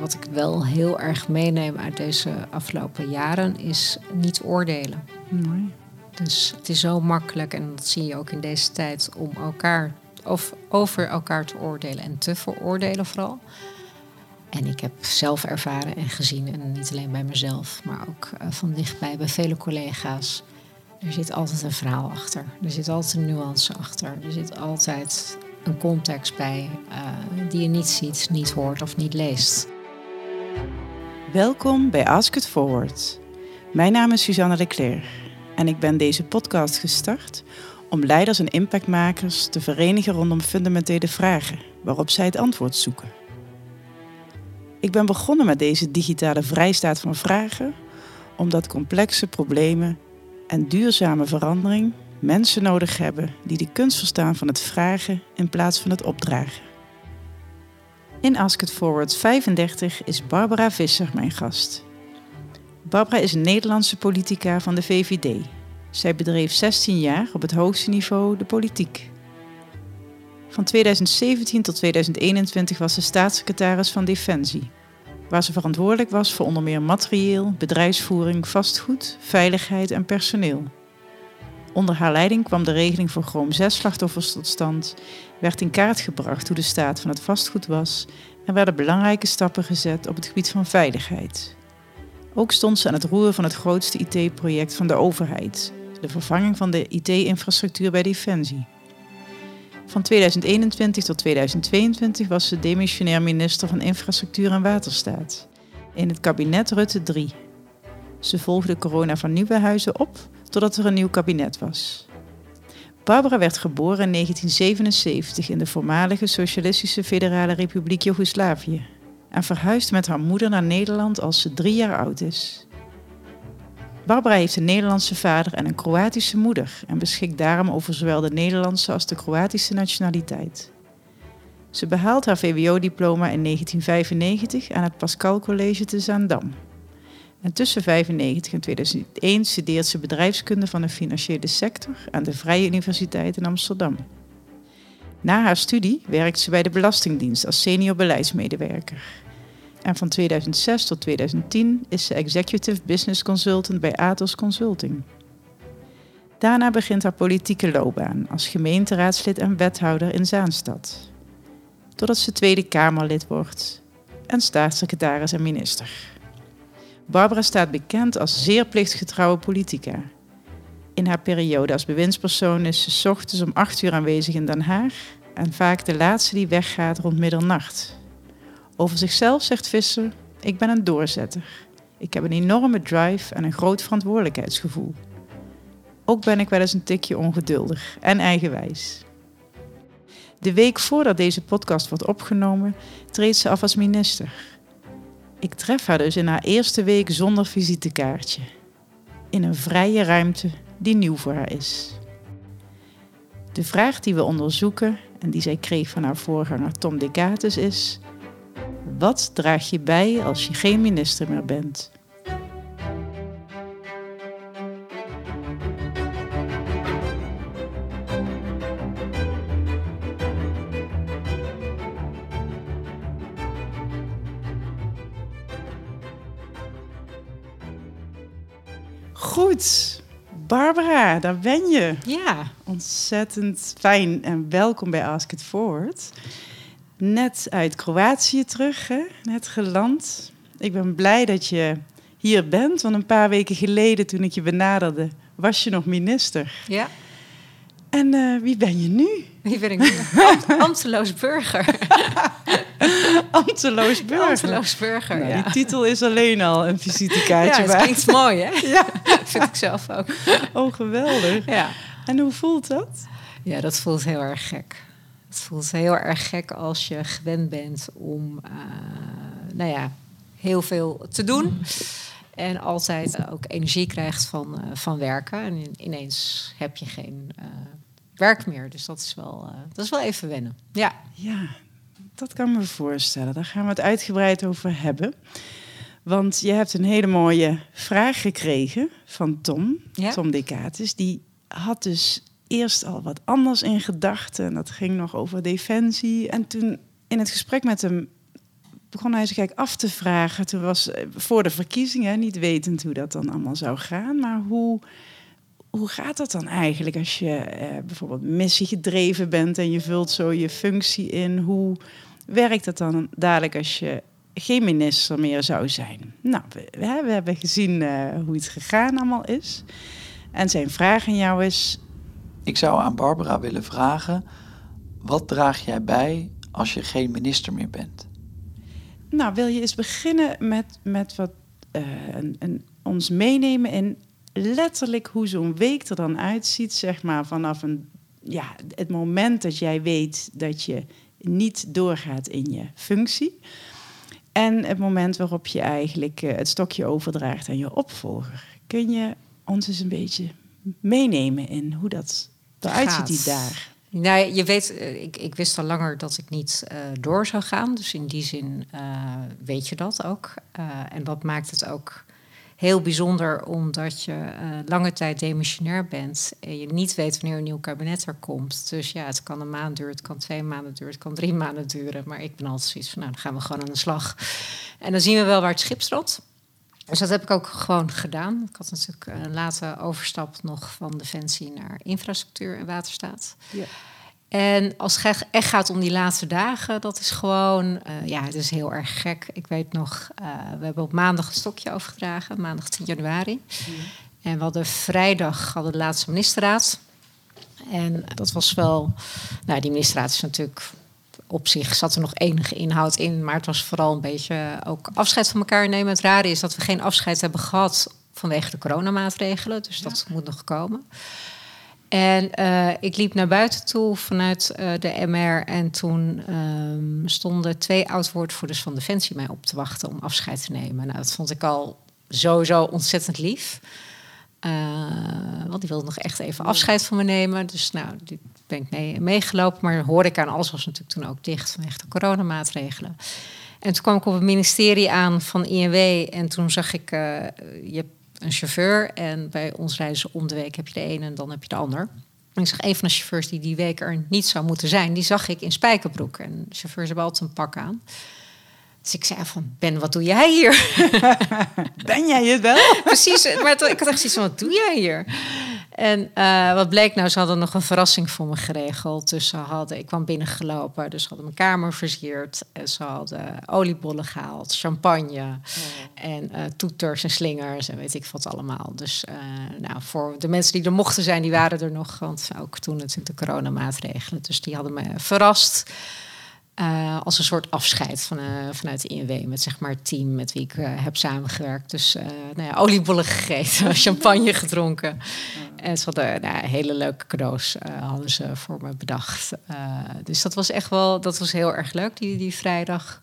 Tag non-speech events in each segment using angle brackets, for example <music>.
Wat ik wel heel erg meeneem uit deze afgelopen jaren is niet oordelen. Dus het is zo makkelijk, en dat zie je ook in deze tijd, om elkaar of over elkaar te oordelen en te veroordelen vooral. En ik heb zelf ervaren en gezien, en niet alleen bij mezelf, maar ook eh, van dichtbij bij vele collega's. Er zit altijd een verhaal achter. Er zit altijd een nuance achter. Er zit altijd een context bij uh, die je niet ziet, niet hoort of niet leest. Welkom bij Ask It Forward. Mijn naam is Suzanne Leclerc en ik ben deze podcast gestart om leiders en impactmakers te verenigen rondom fundamentele vragen waarop zij het antwoord zoeken. Ik ben begonnen met deze digitale vrijstaat van vragen omdat complexe problemen en duurzame verandering mensen nodig hebben die de kunst verstaan van het vragen in plaats van het opdragen. In Ask It Forward 35 is Barbara Visser mijn gast. Barbara is een Nederlandse politica van de VVD. Zij bedreef 16 jaar op het hoogste niveau de politiek. Van 2017 tot 2021 was ze staatssecretaris van Defensie, waar ze verantwoordelijk was voor onder meer materieel, bedrijfsvoering, vastgoed, veiligheid en personeel. Onder haar leiding kwam de regeling voor Chroom 6 slachtoffers tot stand, werd in kaart gebracht hoe de staat van het vastgoed was en werden belangrijke stappen gezet op het gebied van veiligheid. Ook stond ze aan het roer van het grootste IT-project van de overheid, de vervanging van de IT-infrastructuur bij Defensie. Van 2021 tot 2022 was ze demissionair minister van Infrastructuur en Waterstaat in het kabinet Rutte 3. Ze volgde corona van Nieuwenhuizen op totdat er een nieuw kabinet was. Barbara werd geboren in 1977 in de voormalige Socialistische Federale Republiek Joegoslavië en verhuisde met haar moeder naar Nederland als ze drie jaar oud is. Barbara heeft een Nederlandse vader en een Kroatische moeder en beschikt daarom over zowel de Nederlandse als de Kroatische nationaliteit. Ze behaalt haar VWO-diploma in 1995 aan het Pascal College te Zaandam. En tussen 1995 en 2001 studeert ze bedrijfskunde van de financiële sector aan de Vrije Universiteit in Amsterdam. Na haar studie werkt ze bij de Belastingdienst als senior beleidsmedewerker. En van 2006 tot 2010 is ze Executive Business Consultant bij Atos Consulting. Daarna begint haar politieke loopbaan als gemeenteraadslid en wethouder in Zaanstad. Totdat ze Tweede Kamerlid wordt en staatssecretaris en minister. Barbara staat bekend als zeer plichtgetrouwe politica. In haar periode als bewindspersoon is ze ochtends om 8 uur aanwezig in Den Haag en vaak de laatste die weggaat rond middernacht. Over zichzelf zegt Visser: Ik ben een doorzetter. Ik heb een enorme drive en een groot verantwoordelijkheidsgevoel. Ook ben ik wel eens een tikje ongeduldig en eigenwijs. De week voordat deze podcast wordt opgenomen, treedt ze af als minister. Ik tref haar dus in haar eerste week zonder visitekaartje. In een vrije ruimte die nieuw voor haar is. De vraag die we onderzoeken en die zij kreeg van haar voorganger Tom Decatus is: Wat draag je bij als je geen minister meer bent? Goed, Barbara, daar ben je. Ja. Ontzettend fijn en welkom bij Ask It Forward. Net uit Kroatië terug, hè? net geland. Ik ben blij dat je hier bent, want een paar weken geleden toen ik je benaderde, was je nog minister. Ja. En uh, wie ben je nu? Wie ben ik nu? Amteloos burger. <laughs> Amteloos burger. Amteloos burger, nou, ja. Die titel is alleen al een visitekaartje Ja, dat klinkt mooi, hè? <laughs> Ja. <laughs> vind ik zelf ook. Oh, geweldig. Ja. En hoe voelt dat? Ja, dat voelt heel erg gek. Het voelt heel erg gek als je gewend bent om, uh, nou ja, heel veel te doen. En altijd ook energie krijgt van, uh, van werken. En ineens heb je geen werk meer. Dus dat is, wel, dat is wel even wennen. Ja. Ja, dat kan me voorstellen. Daar gaan we het uitgebreid over hebben. Want je hebt een hele mooie vraag gekregen van Tom, ja? Tom Decatus. Die had dus eerst al wat anders in gedachten. En dat ging nog over defensie. En toen in het gesprek met hem begon hij zich eigenlijk af te vragen. Toen was eh, voor de verkiezingen, niet wetend hoe dat dan allemaal zou gaan. Maar hoe, hoe gaat dat dan eigenlijk als je eh, bijvoorbeeld missiegedreven bent en je vult zo je functie in? Hoe werkt dat dan dadelijk als je geen minister meer zou zijn? Nou, we, we hebben gezien uh, hoe het gegaan allemaal is. En zijn vraag aan jou is... Ik zou aan Barbara willen vragen... wat draag jij bij als je geen minister meer bent? Nou, wil je eens beginnen met, met wat uh, een, een, ons meenemen in letterlijk hoe zo'n week er dan uitziet, zeg maar, vanaf een, ja, het moment dat jij weet dat je niet doorgaat in je functie. En het moment waarop je eigenlijk uh, het stokje overdraagt aan je opvolger. Kun je ons eens een beetje meenemen in hoe dat eruit ziet die daar? Nou, je weet, eh, ik, ik wist al langer dat ik niet uh, door zou gaan. Dus in die zin uh, weet je dat ook. en dat maakt het ook heel bijzonder, omdat je lange tijd demissionair bent en je niet weet wanneer een nieuw kabinet er komt. Dus ja, het kan een maand duren, het kan twee maanden duren, het kan drie <laughs> maanden duren. Maar ik ben altijd zoiets van, nou, dan gaan we gewoon aan de slag. En dan zien we wel waar het schip strandt. Dus dat heb ik ook gewoon gedaan. Ik had natuurlijk een late overstap nog van defensie naar infrastructuur en waterstaat. Ja. En als het echt gaat om die laatste dagen, dat is gewoon, uh, ja, het is heel erg gek. Ik weet nog, uh, we hebben op maandag een stokje overgedragen, maandag 10 januari. Ja. En we hadden vrijdag hadden de laatste ministerraad. En dat was wel, nou, die ministerraad is natuurlijk op zich zat er nog enige inhoud in, maar het was vooral een beetje ook afscheid van elkaar nemen. Het rare is dat we geen afscheid hebben gehad vanwege de coronamaatregelen, dus dat moet nog komen. En uh, ik liep naar buiten toe vanuit uh, de MR. En toen um, stonden twee oud-woordvoerders van Defensie mij op te wachten om afscheid te nemen. Nou, dat vond ik al sowieso ontzettend lief. Uh, want die wilde nog echt even afscheid van me nemen. Dus nou, die ben ik mee, meegelopen. Maar horeca en alles was natuurlijk toen ook dicht vanwege de coronamaatregelen. En toen kwam ik op het ministerie aan van INW. En toen zag ik, je een chauffeur. En bij ons reizen om de week heb je de ene en dan heb je de ander. En ik zag een van de chauffeurs die die week er niet zou moeten zijn, die zag ik in spijkerbroek. En chauffeurs hebben altijd een pak aan. Dus ik zei van, Ben, wat doe jij hier? <laughs> ben jij het wel? <laughs> Precies, maar ik had echt zoiets van, wat doe jij hier? En uh, wat bleek nou, ze hadden nog een verrassing voor me geregeld. Dus ze hadden, ik kwam binnengelopen, dus ze hadden mijn kamer versierd. En ze hadden oliebollen gehaald, champagne oh. en uh, toeters en slingers en weet ik wat allemaal. Dus uh, nou, voor de mensen die er mochten zijn, die waren er nog. Want ook toen natuurlijk de coronamaatregelen. Dus die hadden me verrast. Uh, als een soort afscheid van, uh, vanuit de INW met zeg maar het team met wie ik uh, heb samengewerkt. Dus nou ja, oliebollen gegeten, <laughs> champagne gedronken. En ze hadden nou, hele leuke cadeaus hadden ze voor me bedacht. dus dat was echt wel, dat was heel erg leuk die, die vrijdag.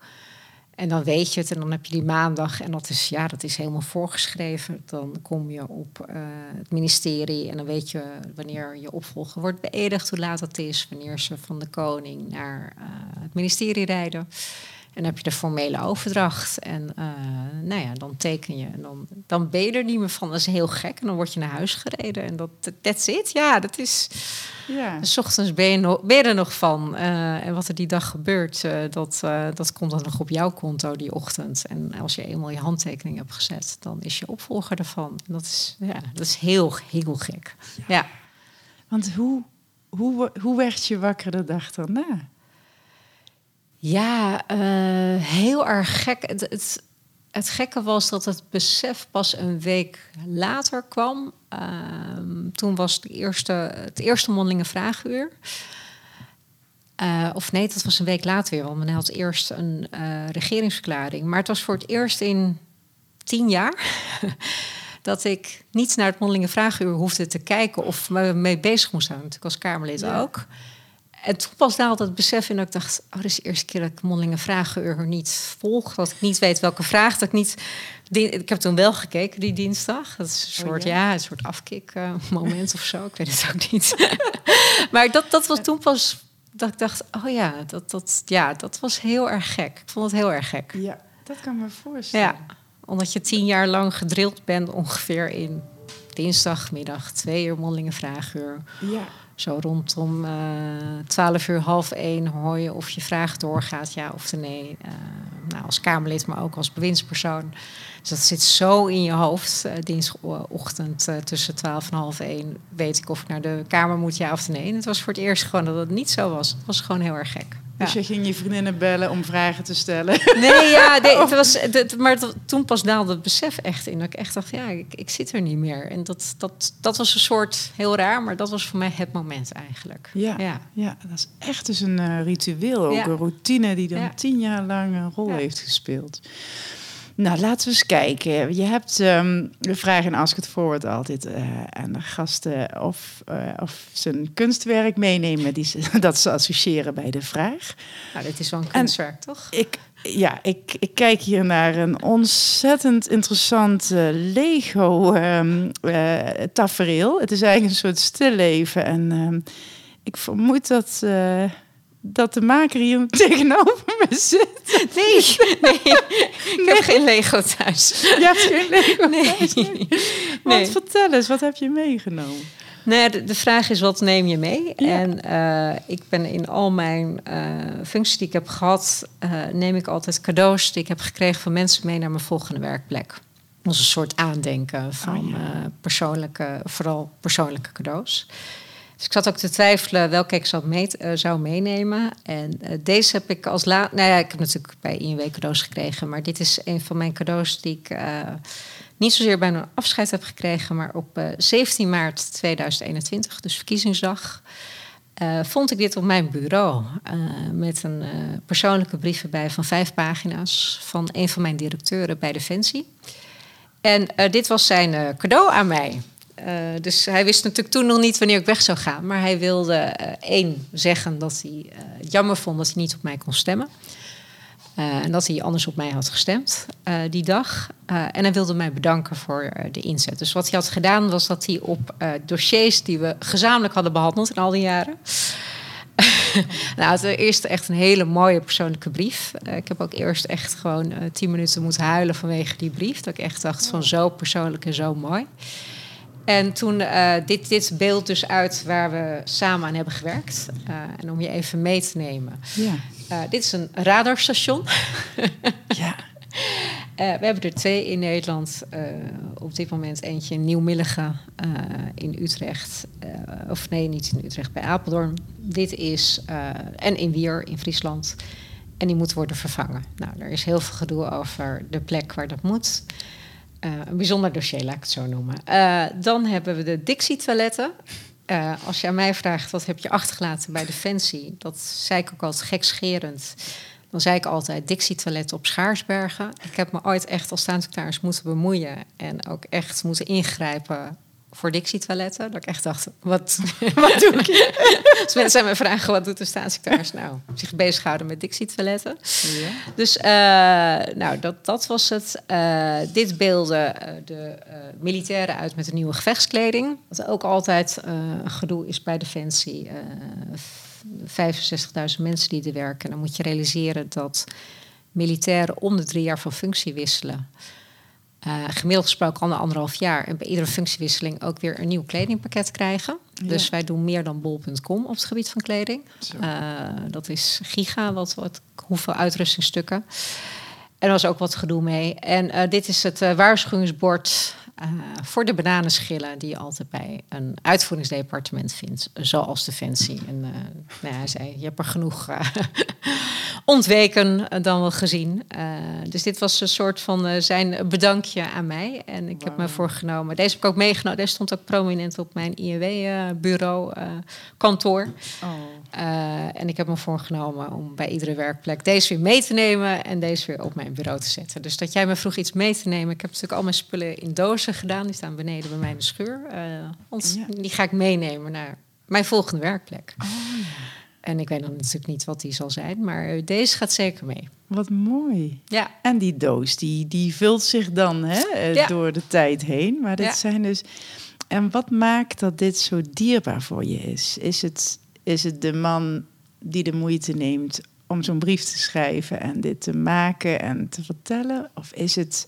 En dan weet je het en dan heb je die maandag en dat is, ja, dat is helemaal voorgeschreven. Dan kom je op uh, het ministerie en dan weet je wanneer je opvolger wordt beëdigd, hoe laat het is, wanneer ze van de koning naar uh, het ministerie rijden. En dan heb je de formele overdracht. En uh, nou ja, dan teken je. En dan, dan ben je er niet meer van. Dat is heel gek. En dan word je naar huis gereden. En dat that's it. Ja, dat is... Ja. S ochtends ben je, nog, ben je er nog van. Uh, en wat er die dag gebeurt, uh, dat, dat komt dan nog op jouw konto die ochtend. En als je eenmaal je handtekening hebt gezet, dan is je opvolger ervan. En dat is, ja, dat is heel, heel gek. Ja. ja. Want hoe, hoe, hoe werd je wakker de dag daarna? Ja, uh, heel erg gek. Het, het, het, gekke was dat het besef pas een week later kwam. Uh, toen was het eerste, het eerste mondelinge vraaguur. Uh, of nee, dat was een week later weer, want men had eerst een regeringsverklaring. Maar het was voor het eerst in tien jaar <laughs> dat ik niet naar het mondelinge vraaguur hoefde te kijken of me mee bezig moest zijn. Natuurlijk als Kamerlid ja. ook. En toen pas daalde het besef in dat ik dacht... oh, dit is de eerste keer dat ik mondelinge vragenuur niet volg. Dat ik niet weet welke vraag. Dat ik, niet, ik heb toen wel gekeken die dinsdag. Dat is een oh, soort, ja? een soort afkik uh, moment of zo. Ik weet het ook niet. <laughs> maar dat, dat was toen pas dat ik dacht... oh ja dat, dat, ja, dat was heel erg gek. Ik vond het heel erg gek. Ja, dat kan me voorstellen. Ja, omdat je tien jaar lang gedrild bent ongeveer in dinsdagmiddag... twee uur mondelinge vraaguur. Ja zo rondom uh, 12 uur, half één hoor je of je vraag doorgaat, ja of nee. Uh, nou, als Kamerlid, maar ook als bewindspersoon. Dus dat zit zo in je hoofd. Uh, dinsdagochtend uh, tussen 12 en half 1 weet ik of ik naar de Kamer moet, ja of nee. En het was voor het eerst gewoon dat het niet zo was. Het was gewoon heel erg gek. Dus je ging je vriendinnen bellen om vragen te stellen? Nee, ja, <laughs> nee, het was, het, maar toen pas daalde het besef echt in. Dat ik echt dacht, ja, ik, ik zit er niet meer. En dat, dat, dat was een soort, heel raar, maar dat was voor mij het moment eigenlijk. Ja, ja. ja dat is echt dus een uh, ritueel, ook een routine die dan tien jaar lang een rol heeft gespeeld. Nou, laten we eens kijken. Je hebt um, de vraag in Ask It Forward altijd uh, aan de gasten of, uh, of ze een kunstwerk meenemen die ze, <laughs> dat ze associëren bij de vraag. Nou, dit is wel een kunstwerk, en toch? Ik, ja, ik, ik kijk hier naar een ontzettend interessant uh, Lego um, tafereel. Het is eigenlijk een soort stilleven en um, ik vermoed dat dat de maker hier <laughs> tegenover me zit. Nee, nee. ik heb geen Lego thuis. Je hebt geen Lego nee. thuis? Nee. Want vertel eens, wat heb je meegenomen? Nee, de, de, vraag is, wat neem je mee? En uh, ik ben in al mijn uh, functies die ik heb gehad... Uh, neem ik altijd cadeaus die ik heb gekregen van mensen mee naar mijn volgende werkplek. Dat is een soort aandenken van oh, ja. persoonlijke, vooral persoonlijke cadeaus. Dus ik zat ook te twijfelen welke ik zou, mee, uh, zou meenemen. En uh, deze heb ik als laat. Nou ja, ik heb natuurlijk bij INW cadeaus gekregen. Maar dit is een van mijn cadeaus die ik uh, niet zozeer bij een afscheid heb gekregen. Maar op 17 maart 2021, dus verkiezingsdag. vond ik dit op mijn bureau met een persoonlijke brief erbij van vijf pagina's van een van mijn directeuren bij Defensie. En dit was zijn cadeau aan mij. Uh, dus hij wist natuurlijk toen nog niet wanneer ik weg zou gaan. Maar hij wilde uh, één zeggen dat hij het jammer vond dat hij niet op mij kon stemmen. en dat hij anders op mij had gestemd die dag. en hij wilde mij bedanken voor de inzet. Dus wat hij had gedaan was dat hij op dossiers die we gezamenlijk hadden behandeld in al die jaren. <laughs> nou, het eerst echt een hele mooie persoonlijke brief. ik heb ook eerst echt gewoon tien minuten moeten huilen vanwege die brief. Dat ik echt dacht van zo persoonlijk en zo mooi. En toen uh, dit, dit beeld dus uit waar we samen aan hebben gewerkt. Uh, en om je even mee te nemen. Ja. Uh, dit is een radarstation. <laughs> ja. we hebben er twee in Nederland. op dit moment eentje in Nieuwmillige in Utrecht. of nee, niet in Utrecht, bij Apeldoorn. Dit is... en in Wier in Friesland. En die moet worden vervangen. Nou, er is heel veel gedoe over de plek waar dat moet. Uh, een bijzonder dossier, laat ik het zo noemen. Uh, dan hebben we de Dixie-toiletten. Uh, als je aan mij vraagt wat heb je achtergelaten bij Defensie, dat zei ik ook altijd gekscherend. Dan zei ik altijd Dixie-toiletten op Schaarsbergen. Ik heb me ooit echt als staatssecretaris moeten bemoeien en ook echt moeten ingrijpen voor Dixie-toiletten. Dat ik echt dacht, wat, <laughs> wat doe ik? Als mensen aan mij vragen, wat doet de staatssecretaris? Nou, zich bezighouden met Dixie-toiletten. Ja. Dus uh, nou, dat, dat was het. Uh, dit beelden uh, de militairen uit met een nieuwe gevechtskleding. Wat ook altijd een gedoe is bij Defensie. 65.000 mensen die er werken. Dan moet je realiseren dat militairen om de drie jaar van functie wisselen. Uh, gemiddeld gesproken al anderhalf jaar. En bij iedere functiewisseling ook weer een nieuw kledingpakket krijgen. Dus wij doen meer dan bol.com op het gebied van kleding. Uh, dat is giga, wat, wat, hoeveel uitrustingstukken. En er was ook wat gedoe mee. En uh, dit is het waarschuwingsbord voor de bananenschillen... die je altijd bij een uitvoeringsdepartement vindt. Zoals Defensie. En nou ja, hij zei, je hebt er genoeg <laughs> ontweken eh, dan wel gezien. Dus dit was een soort van zijn bedankje aan mij. En ik heb me voorgenomen. Deze heb ik ook meegenomen. Deze stond ook prominent op mijn INW-bureau, kantoor. Oh. en ik heb me voorgenomen om bij iedere werkplek deze weer mee te nemen en deze weer op mijn bureau te zetten. Dus dat jij me vroeg iets mee te nemen. Ik heb natuurlijk al mijn spullen in dozen gedaan. Die staan beneden bij mij in de schuur. Ons, ja. Die ga ik meenemen naar mijn volgende werkplek. Oh, ja. En ik weet nog natuurlijk niet wat die zal zijn, maar deze gaat zeker mee. Wat mooi. Ja. En die doos, die, die vult zich dan hè, eh, door de tijd heen. Maar dit zijn dus. En wat maakt dat dit zo dierbaar voor je is? Is het, is het de man die de moeite neemt om zo'n brief te schrijven en dit te maken en te vertellen? Of is het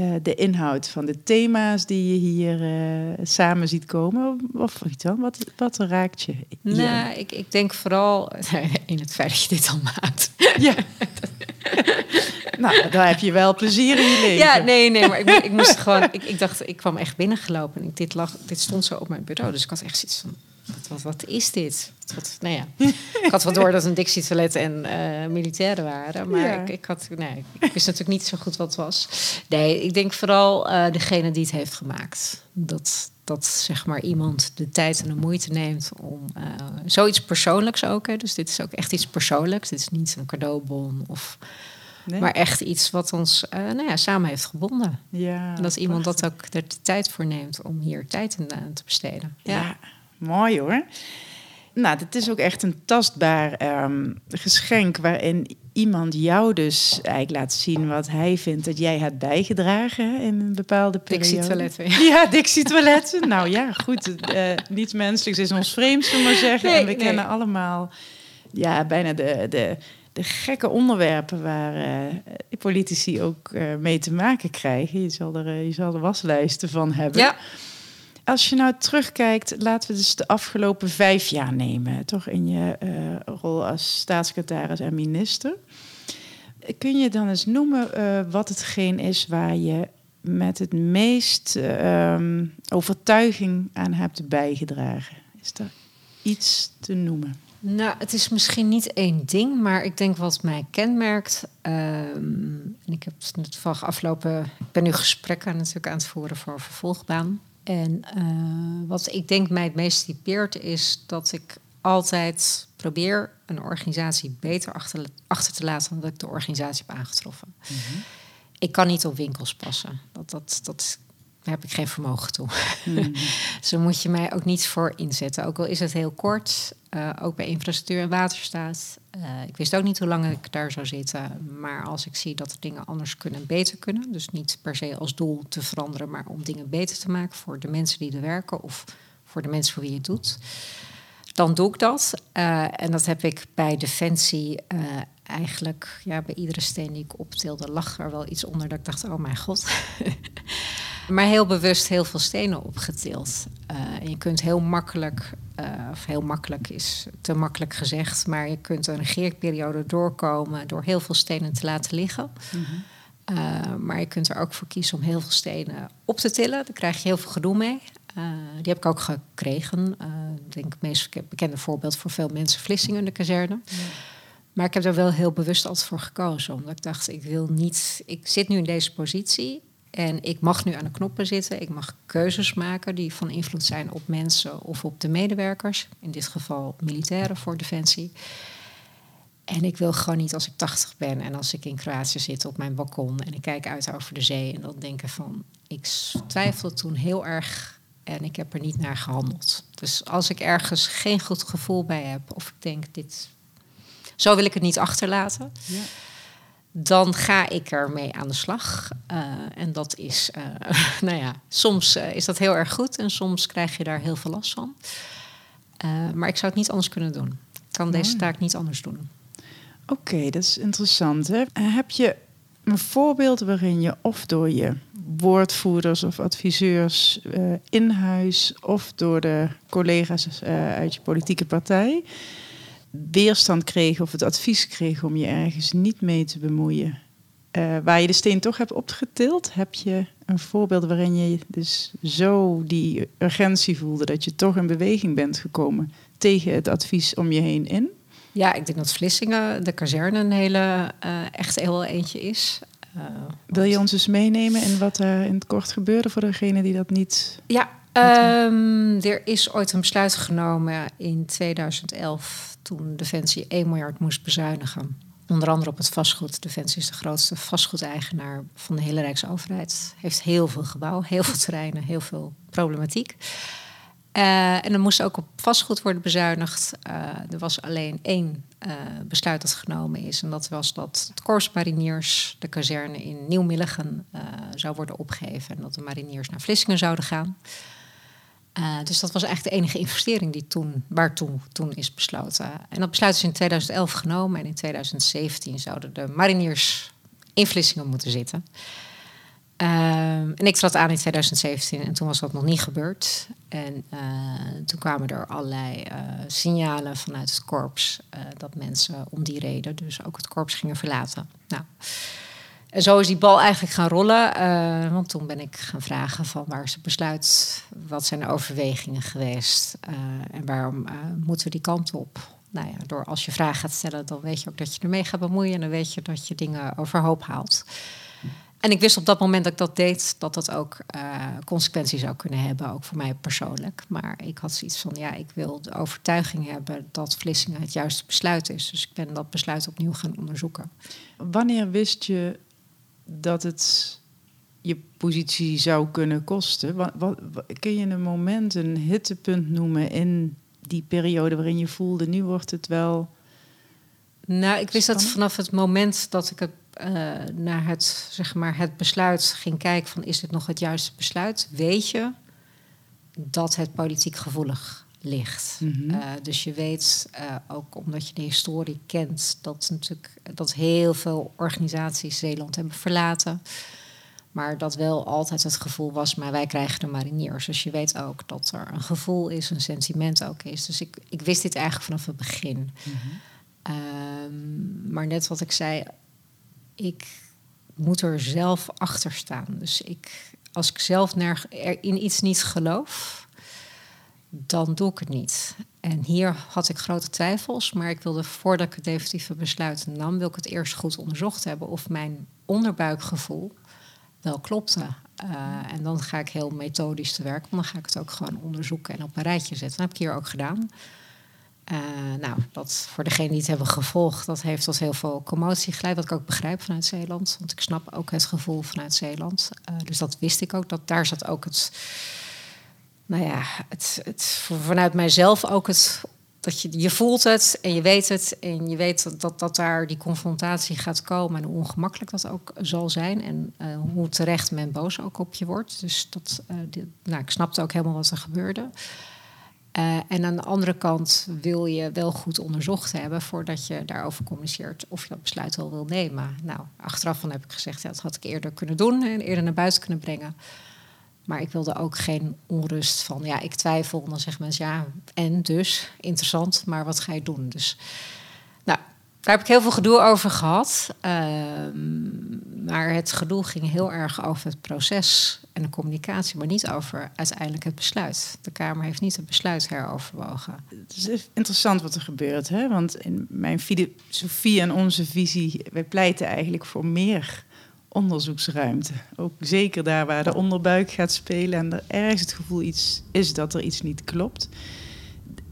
uh, de inhoud van de thema's die je hier uh, samen ziet komen? Of iets dan? Wat, wat raakt je? Hier? Nou, ik, ik denk vooral <laughs> in het feit dat je dit al maakt. Ja. <laughs> nou, daar heb je wel plezier in je leven. Ja, nee, nee, maar ik, ik moest gewoon... Ik, ik dacht, ik kwam echt binnengelopen en ik, dit, lag, dit stond zo op mijn bureau. Dus ik had echt zoiets van, wat, wat, wat is dit? Wat, nou ja, ik had wel door dat een Dixie-toilet en eh, militairen waren. Maar Ja. ik, ik, had, nee, ik wist natuurlijk niet zo goed wat het was. Nee, ik denk vooral eh, degene die het heeft gemaakt. Dat, dat zeg maar iemand de tijd en de moeite neemt om eh, zoiets persoonlijks ook. Hè. Dus dit is ook echt iets persoonlijks. Dit is niet een cadeaubon of... Nee? Maar echt iets wat ons nou ja, samen heeft gebonden. ja, en dat iemand prachtig. dat ook er de tijd voor neemt om hier tijd in aan te besteden. Ja. Mooi hoor. Nou, dit is ook echt een tastbaar ehm, geschenk waarin iemand jou dus eigenlijk laat zien wat hij vindt dat jij hebt bijgedragen in een bepaalde periode. Dixie-toiletten. Ja. Ja, Dixie-toiletten. <laughs> nou ja, goed. eh niets menselijks is ons vreemd, zullen we maar zeggen. Nee, en we nee. kennen allemaal ja, bijna de, de, de gekke onderwerpen waar die politici ook eh, mee te maken krijgen. Je zal, er, je zal er waslijsten van hebben. ja. Als je nou terugkijkt, laten we dus de afgelopen vijf jaar nemen. Toch in je eh, rol als staatssecretaris en minister. Kun je dan eens noemen eh, wat hetgeen is waar je met het meest eh, ehm, overtuiging aan hebt bijgedragen? Is er iets te noemen? Nou, het is misschien niet één ding, maar ik denk wat mij kenmerkt. ehm, en ik heb het toevallig afgelopen. Ik ben nu gesprekken natuurlijk aan het voeren voor een vervolgbaan. En eh, wat ik denk mij het meest typeert, is dat ik altijd probeer een organisatie beter achter, achter te laten dan dat ik de organisatie heb aangetroffen. Ik kan niet op winkels passen. Dat, dat, dat, daar heb ik geen vermogen toe. <laughs> Dus daar moet je mij ook niet voor inzetten. Ook al is het heel kort, eh, ook bij infrastructuur en waterstaat. Eh, ik wist ook niet hoe lang ik daar zou zitten. Maar als ik zie dat er dingen anders kunnen en beter kunnen. Dus niet per se als doel te veranderen, maar om dingen beter te maken voor de mensen die er werken of voor de mensen voor wie je het doet. Dan doe ik dat. Eh, en dat heb ik bij Defensie eigenlijk, ja, bij iedere steen die ik optilde, lag er wel iets onder dat ik dacht, oh mijn god. <laughs> maar heel bewust heel veel stenen opgetild. Eh, en je kunt heel makkelijk, eh, of heel makkelijk is te makkelijk gezegd, maar je kunt een regeerperiode doorkomen door heel veel stenen te laten liggen. Uh, maar je kunt er ook voor kiezen om heel veel stenen op te tillen. Daar krijg je heel veel gedoe mee. Uh, die heb ik ook gekregen. Uh, ik denk het meest bekende voorbeeld voor veel mensen, Vlissingen in de kazerne. Ja. Maar ik heb er wel heel bewust altijd voor gekozen. Omdat ik dacht, ik wil niet... Ik zit nu in deze positie en ik mag nu aan de knoppen zitten. Ik mag keuzes maken die van invloed zijn op mensen of op de medewerkers. In dit geval militairen voor Defensie. En ik wil gewoon niet als ik 80 ben en als ik in Kroatië zit op mijn balkon en ik kijk uit over de zee en dan denken van, ik twijfelde toen heel erg en ik heb er niet naar gehandeld. Dus als ik ergens geen goed gevoel bij heb of ik denk, dit, zo wil ik het niet achterlaten, ja. Dan ga ik ermee aan de slag. Uh, en dat is, uh, <laughs> nou ja, soms uh, is dat heel erg goed en soms krijg je daar heel veel last van. Maar ik zou het niet anders kunnen doen. Ik kan deze taak niet anders doen. Oké, okay, dat is interessant. Hè? Heb je een voorbeeld waarin je of door je woordvoerders of adviseurs in huis of door de collega's uit je politieke partij weerstand kreeg of het advies kreeg om je ergens niet mee te bemoeien? Uh, waar je de steen toch hebt opgetild, heb je een voorbeeld waarin je dus zo die urgentie voelde dat je toch in beweging bent gekomen tegen het advies om je heen in? Ja, ik denk dat Vlissingen, de kazerne, een hele uh, echt heel eentje is. Uh, Wil je ons eens meenemen in wat er in het kort gebeurde voor degene die dat niet. Ja, um, er is ooit een besluit genomen in 2011 toen Defensie 1 miljard moest bezuinigen. Onder andere op het vastgoed. Defensie is de grootste vastgoedeigenaar van de hele Rijksoverheid. Heeft heel veel gebouwen, heel veel terreinen, heel veel problematiek. Uh, en er moest ook op vastgoed worden bezuinigd. Uh, er was alleen één uh, besluit dat genomen is. En dat was dat het Korps Mariniers de kazerne in Nieuw-Milligen zou worden opgegeven. En dat de mariniers naar Vlissingen zouden gaan. Dus dat was eigenlijk de enige investering die toen, waar toen, is besloten. En dat besluit is in 2011 genomen. En in 2017 zouden de mariniers in Vlissingen moeten zitten. Um, en ik trad aan in 2017 en toen was dat nog niet gebeurd. En uh, toen kwamen er allerlei uh, signalen vanuit het korps dat mensen om die reden dus ook het korps gingen verlaten. Nou, En zo is die bal eigenlijk gaan rollen. eh, want toen ben ik gaan vragen van waar is het besluit? Wat zijn de overwegingen geweest? eh, en waarom eh, moeten we die kant op? Nou ja, door als je vragen gaat stellen, dan weet je ook dat je ermee gaat bemoeien. En dan weet je dat je dingen overhoop haalt. En ik wist op dat moment dat ik dat deed, dat dat ook consequenties zou kunnen hebben, ook voor mij persoonlijk. Maar ik had zoiets van, ja, ik wil de overtuiging hebben dat Vlissingen het juiste besluit is. Dus ik ben dat besluit opnieuw gaan onderzoeken. Wanneer wist je dat het je positie zou kunnen kosten? Wat, wat, wat- kun je een moment, een hittepunt noemen in die periode waarin je voelde, nu wordt het wel... Nou, ik wist dat vanaf het moment dat ik het, eh, naar het, zeg maar, het besluit ging kijken van is dit nog het juiste besluit, weet je dat het politiek gevoelig ligt. Mhm. Eh, dus je weet eh, ook omdat je de historie kent dat natuurlijk dat heel veel organisaties Zeeland hebben verlaten. Maar dat wel altijd het gevoel was, maar wij krijgen de mariniers. Dus je weet ook dat er een gevoel is, een sentiment ook is. Dus ik, ik wist dit eigenlijk vanaf het begin. Ehm, maar net wat ik zei, ik moet er zelf achter staan. Dus ik, als ik zelf er in iets niet geloof, dan doe ik het niet. En hier had ik grote twijfels, maar ik wilde voordat ik het definitieve besluit nam, wil ik het eerst goed onderzocht hebben of mijn onderbuikgevoel wel klopte. Eh, en dan ga ik heel methodisch te werk, want dan ga ik het ook gewoon onderzoeken en op een rijtje zetten. Dat heb ik hier ook gedaan. Eh, nou, dat voor degenen die het hebben gevolgd, dat heeft tot heel veel commotie geleid. Wat ik ook begrijp vanuit Zeeland. Want ik snap ook het gevoel vanuit Zeeland. Eh, dus dat wist ik ook. Dat daar zat ook het. Nou ja, het, het, vanuit mijzelf ook het. Dat je, je voelt het en je weet het. En je weet dat, dat, daar die confrontatie gaat komen. En hoe ongemakkelijk dat ook zal zijn. En eh, hoe terecht men boos ook op je wordt. Dus dat, eh, nou, ik snapte ook helemaal wat er gebeurde. Eh, en aan de andere kant wil je wel goed onderzocht hebben voordat je daarover communiceert of je dat besluit wel wil nemen. Nou, achteraf van heb ik gezegd, ja, dat had ik eerder kunnen doen en eerder naar buiten kunnen brengen. Maar ik wilde ook geen onrust van, ja, ik twijfel. En dan zeggen mensen, ja, en dus, interessant, maar wat ga je doen? Dus, nou, daar heb ik heel veel gedoe over gehad. Ehm, maar het gedoe ging heel erg over het proces en de communicatie, maar niet over uiteindelijk het besluit. De Kamer heeft niet het besluit heroverwogen. Het is interessant wat er gebeurt, hè? want in mijn filosofie en onze visie, wij pleiten eigenlijk voor meer onderzoeksruimte. Ook zeker daar waar de onderbuik gaat spelen en er ergens het gevoel iets is dat er iets niet klopt.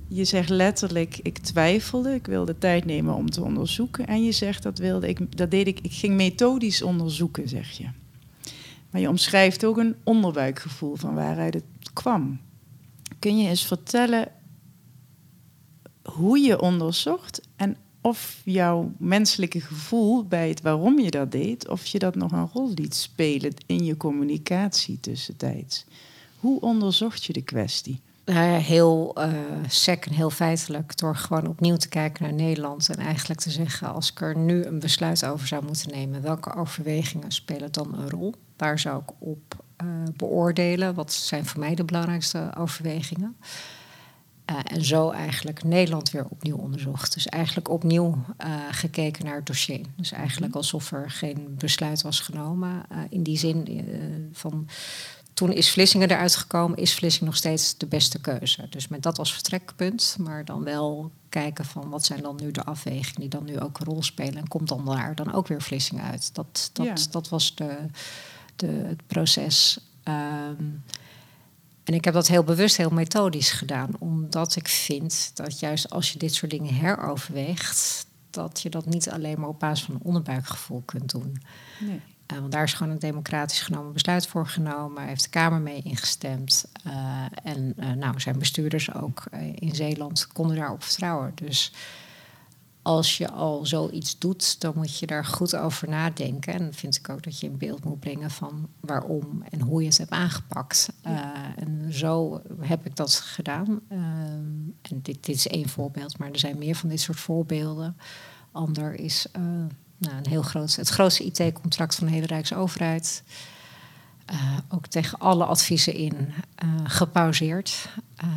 Je zegt letterlijk, ik twijfelde, ik wilde tijd nemen om te onderzoeken. En je zegt, dat wilde ik, dat deed ik, ik ging methodisch onderzoeken, zeg je. Maar je omschrijft ook een onderbuikgevoel van waaruit het kwam. Kun je eens vertellen hoe je onderzocht en of jouw menselijke gevoel bij het waarom je dat deed, of je dat nog een rol liet spelen in je communicatie tussentijds. Hoe onderzocht je de kwestie? Nou ja, heel eh sec en heel feitelijk door gewoon opnieuw te kijken naar Nederland en eigenlijk te zeggen als ik er nu een besluit over zou moeten nemen, welke overwegingen spelen dan een rol? Waar zou ik op eh, beoordelen? Wat zijn voor mij de belangrijkste overwegingen? Eh, en zo eigenlijk Nederland weer opnieuw onderzocht. Dus eigenlijk opnieuw eh, gekeken naar het dossier. Dus eigenlijk alsof er geen besluit was genomen. eh, in die zin van toen is Vlissingen eruit gekomen, is Vlissingen nog steeds de beste keuze. Dus met dat als vertrekpunt, maar dan wel kijken van wat zijn dan nu de afwegingen die dan nu ook een rol spelen. En komt dan daar dan ook weer Vlissingen uit. Dat, dat, Ja. dat was de, de, het proces. Ehm, en ik heb dat heel bewust, heel methodisch gedaan. Omdat ik vind dat juist als je dit soort dingen heroverweegt... dat je dat niet alleen maar op basis van een onderbuikgevoel kunt doen. Nee. Uh, want daar is gewoon een democratisch genomen besluit voor genomen. Heeft de Kamer mee ingestemd. Uh, en uh, nou, zijn bestuurders ook in Zeeland konden daarop vertrouwen. Dus als je al zoiets doet, dan moet je daar goed over nadenken. En vind ik ook dat je in beeld moet brengen van waarom en hoe je het hebt aangepakt. Ja. en zo heb ik dat gedaan. en dit, dit is één voorbeeld, maar er zijn meer van dit soort voorbeelden. Ander is nou, een heel groot, het grootste IT-contract van de hele Rijksoverheid. Uh, ook tegen alle adviezen in gepauzeerd. Uh,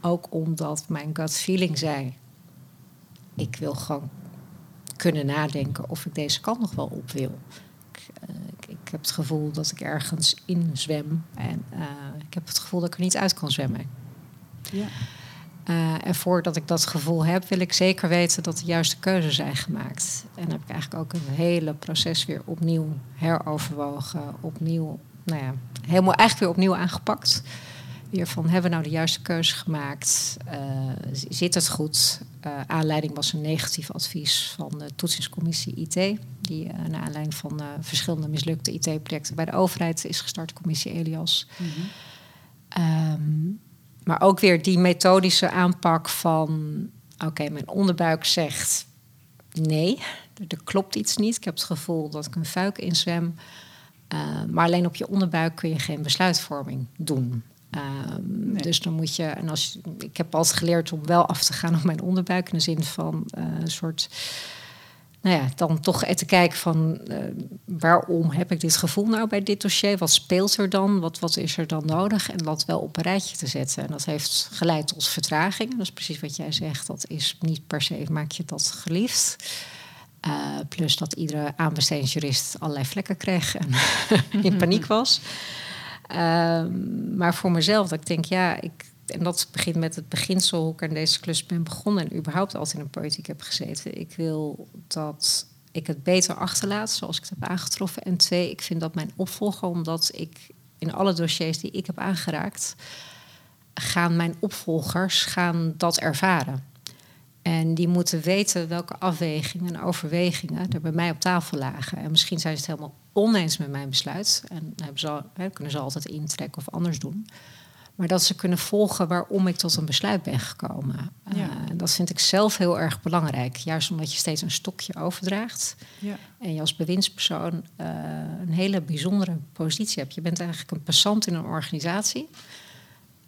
ook omdat mijn gut feeling zei: ik wil gewoon kunnen nadenken of ik deze kant nog wel op wil. Ik, eh, ik, ik heb het gevoel dat ik ergens in zwem en eh, ik heb het gevoel dat ik er niet uit kan zwemmen. Ja. Uh, en voordat ik dat gevoel heb, wil ik zeker weten dat de juiste keuzes zijn gemaakt. En dan heb ik eigenlijk ook een hele proces weer opnieuw heroverwogen, opnieuw, nou ja, helemaal eigenlijk weer opnieuw aangepakt. Weer van, hebben we nou de juiste keuze gemaakt? Uh, zit het goed? Uh, aanleiding was een negatief advies van de toetsingscommissie IT. Die uh, naar aanleiding van verschillende mislukte IT-projecten bij de overheid is gestart, commissie Elias. Mm -hmm. um, maar ook weer die methodische aanpak van... oké, mijn onderbuik zegt nee, er klopt iets niet. Ik heb het gevoel dat ik een fuik inzwem. Uh, maar alleen op je onderbuik kun je geen besluitvorming doen. Nee. Dus dan moet je, en als ik heb altijd geleerd om wel af te gaan op mijn onderbuik in de zin van uh, een soort nou ja, dan toch te kijken van uh, waarom heb ik dit gevoel nou bij dit dossier? Wat speelt er dan? Wat, wat is er dan nodig? En dat wel op een rijtje te zetten. En dat heeft geleid tot vertraging. Dat is precies wat jij zegt. Dat is niet per se, maak je dat geliefd. Uh, plus dat iedere aanbestedingsjurist allerlei vlekken kreeg en <laughs> in <laughs> paniek was. Uh, maar voor mezelf, dat ik denk, ja, ik, en dat begint met het beginsel hoe ik aan deze klus ben begonnen en überhaupt altijd in een politiek heb gezeten. Ik wil dat ik het beter achterlaat zoals ik het heb aangetroffen. En twee, ik vind dat mijn opvolger, omdat ik in alle dossiers die ik heb aangeraakt, gaan mijn opvolgers gaan dat ervaren. En die moeten weten welke afwegingen en overwegingen er bij mij op tafel lagen. En misschien zijn ze het helemaal oneens met mijn besluit. En hebben ze, hè, kunnen ze altijd intrekken of anders doen. Maar dat ze kunnen volgen waarom ik tot een besluit ben gekomen. Ja. Uh, dat vind ik zelf heel erg belangrijk. Juist omdat je steeds een stokje overdraagt. Ja. En je als bewindspersoon uh, een hele bijzondere positie hebt. Je bent eigenlijk een passant in een organisatie.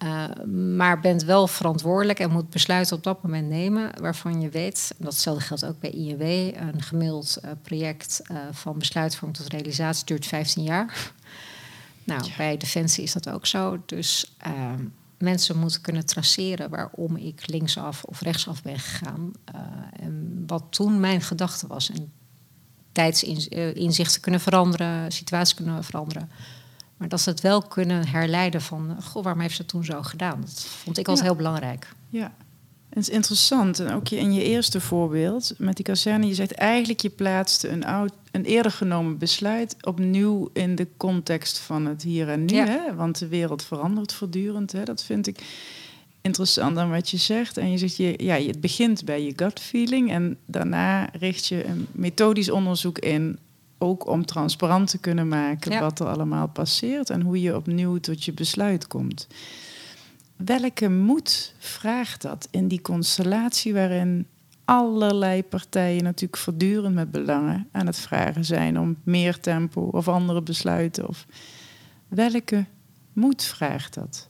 Uh, maar bent wel verantwoordelijk en moet besluiten op dat moment nemen waarvan je weet, en datzelfde geldt ook bij INW, een gemiddeld project van besluitvorming tot realisatie duurt 15 jaar. <laughs> Nou, ja. bij Defensie is dat ook zo. Dus uh, mensen moeten kunnen traceren waarom ik linksaf of rechtsaf ben gegaan. En wat toen mijn gedachte was. En tijdsinzichten kunnen veranderen, situaties kunnen veranderen. Maar dat ze het wel kunnen herleiden van... goh, waarom heeft ze toen zo gedaan? Dat vond ik ja. heel belangrijk. Ja, het is interessant. En ook in je eerste voorbeeld met die kazerne, je zegt eigenlijk je plaatste een, oud, een eerder genomen besluit opnieuw in de context van het hier en nu. Ja. Hè? Want de wereld verandert voortdurend. Hè? Dat vind ik interessant dan wat je zegt. En je zegt, je, ja, het begint bij je gut feeling en daarna richt je een methodisch onderzoek in. Ook om transparant te kunnen maken ja. wat er allemaal passeert en hoe je opnieuw tot je besluit komt welke moed vraagt dat in die constellatie waarin allerlei partijen natuurlijk voortdurend met belangen aan het vragen zijn om meer tempo of andere besluiten? Of welke moed vraagt dat?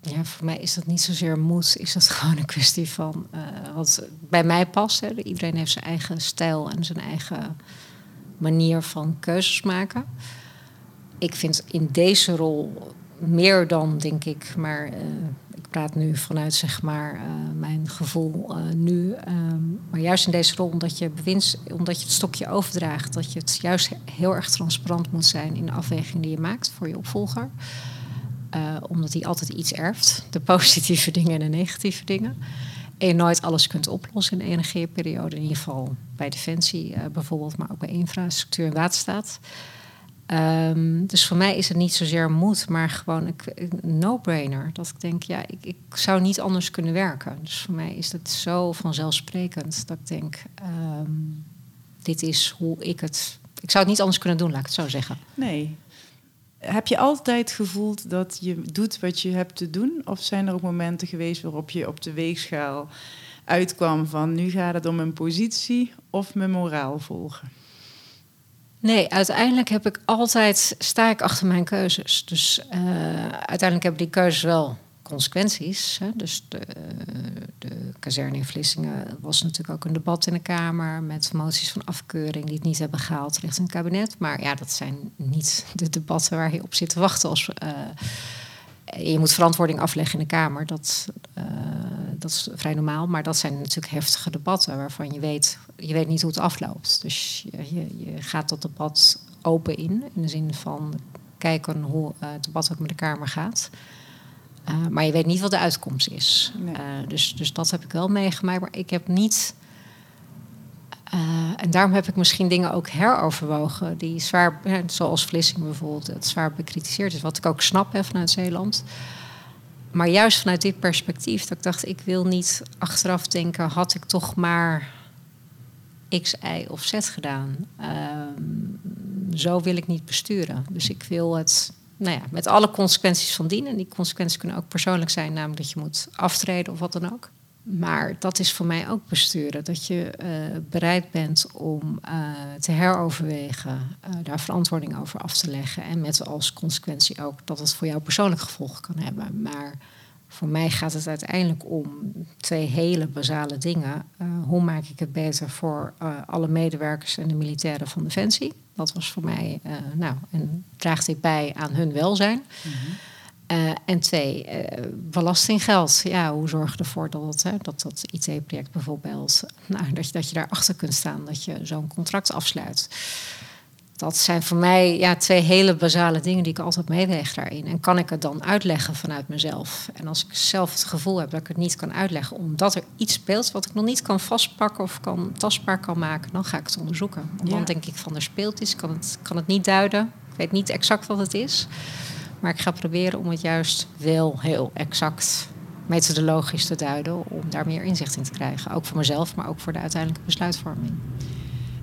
Ja, voor mij is dat niet zozeer moed, is dat <laughs> gewoon een kwestie van uh, wat bij mij past. Hè. Iedereen heeft zijn eigen stijl en zijn eigen manier van keuzes maken. Ik vind in deze rol meer dan, denk ik. Maar uh, ik praat nu vanuit zeg maar, uh, mijn gevoel uh, nu. Um, maar juist in deze rol, omdat je, bewinst, omdat je het stokje overdraagt, dat je het juist heel erg transparant moet zijn in de afweging die je maakt voor je opvolger. omdat hij altijd iets erft, de positieve <laughs> dingen en de negatieve dingen. En nooit alles kunt oplossen in een energieperiode, in ieder geval bij Defensie bijvoorbeeld, maar ook bij infrastructuur en waterstaat. Um, dus voor mij is het niet zozeer moed, maar gewoon een no-brainer. Dat ik denk, ja, ik, ik, zou niet anders kunnen werken. Dus voor mij is het zo vanzelfsprekend dat ik denk, um, dit is hoe ik het. Ik zou het niet anders kunnen doen, laat ik het zo zeggen. Nee. Heb je altijd gevoeld dat je doet wat je hebt te doen? Of zijn er ook momenten geweest waarop je op de weegschaal uitkwam van nu gaat het om een positie of mijn moraal volgen? Nee, uiteindelijk heb ik altijd, sta ik achter mijn keuzes. Dus uh, uiteindelijk hebben die keuzes wel consequenties. Hè. Dus de, de kazerne in Vlissingen was natuurlijk ook een debat in de Kamer... met moties van afkeuring die het niet hebben gehaald richting het kabinet. Maar ja, dat zijn niet de debatten waar je op zit te wachten. Als, uh, je moet verantwoording afleggen in de Kamer. Dat, uh, dat is vrij normaal, maar dat zijn natuurlijk heftige debatten waarvan je weet, je weet niet hoe het afloopt. Dus je, je, je gaat dat debat open in, in de zin van kijken hoe uh, het debat ook met de Kamer gaat. Uh, maar je weet niet wat de uitkomst is. Nee. Uh, dus, dus dat heb ik wel meegemaakt. Maar ik heb niet. en daarom heb ik misschien dingen ook heroverwogen. die zwaar, zoals Vlissingen bijvoorbeeld, het zwaar bekritiseerd is. Wat ik ook snap hè, vanuit Zeeland. Maar juist vanuit dit perspectief, dat ik dacht, ik wil niet achteraf denken, had ik toch maar X, Y of Z gedaan. Uh, zo wil ik niet besturen. Dus ik wil het nou ja, met alle consequenties van dien. En die consequenties kunnen ook persoonlijk zijn, namelijk dat je moet aftreden of wat dan ook. Maar dat is voor mij ook besturen. Dat je uh, bereid bent om uh, te heroverwegen, uh, daar verantwoording over af te leggen. En met als consequentie ook dat het voor jou persoonlijk gevolgen kan hebben. Maar voor mij gaat het uiteindelijk om twee hele basale dingen. hoe maak ik het beter voor alle medewerkers en de militairen van Defensie? Dat was voor mij, nou, en draagt dit bij aan hun welzijn. Mm -hmm. Uh, en twee, belastinggeld. Ja, hoe zorg je ervoor dat het, hè, dat, dat IT-project bijvoorbeeld, nou, dat, je, dat je daarachter kunt staan, dat je zo'n contract afsluit. Dat zijn voor mij ja, twee hele basale dingen die ik altijd meeweeg daarin. En kan ik het dan uitleggen vanuit mezelf? En als ik zelf het gevoel heb dat ik het niet kan uitleggen, omdat er iets speelt wat ik nog niet kan vastpakken of kan, tastbaar kan maken, dan ga ik het onderzoeken. Want ja. dan denk ik van er speelt iets, kan het, kan het niet duiden. Ik weet niet exact wat het is. Maar ik ga proberen om het juist wel heel exact methodologisch te duiden. Om daar meer inzicht in te krijgen. Ook voor mezelf, maar ook voor de uiteindelijke besluitvorming.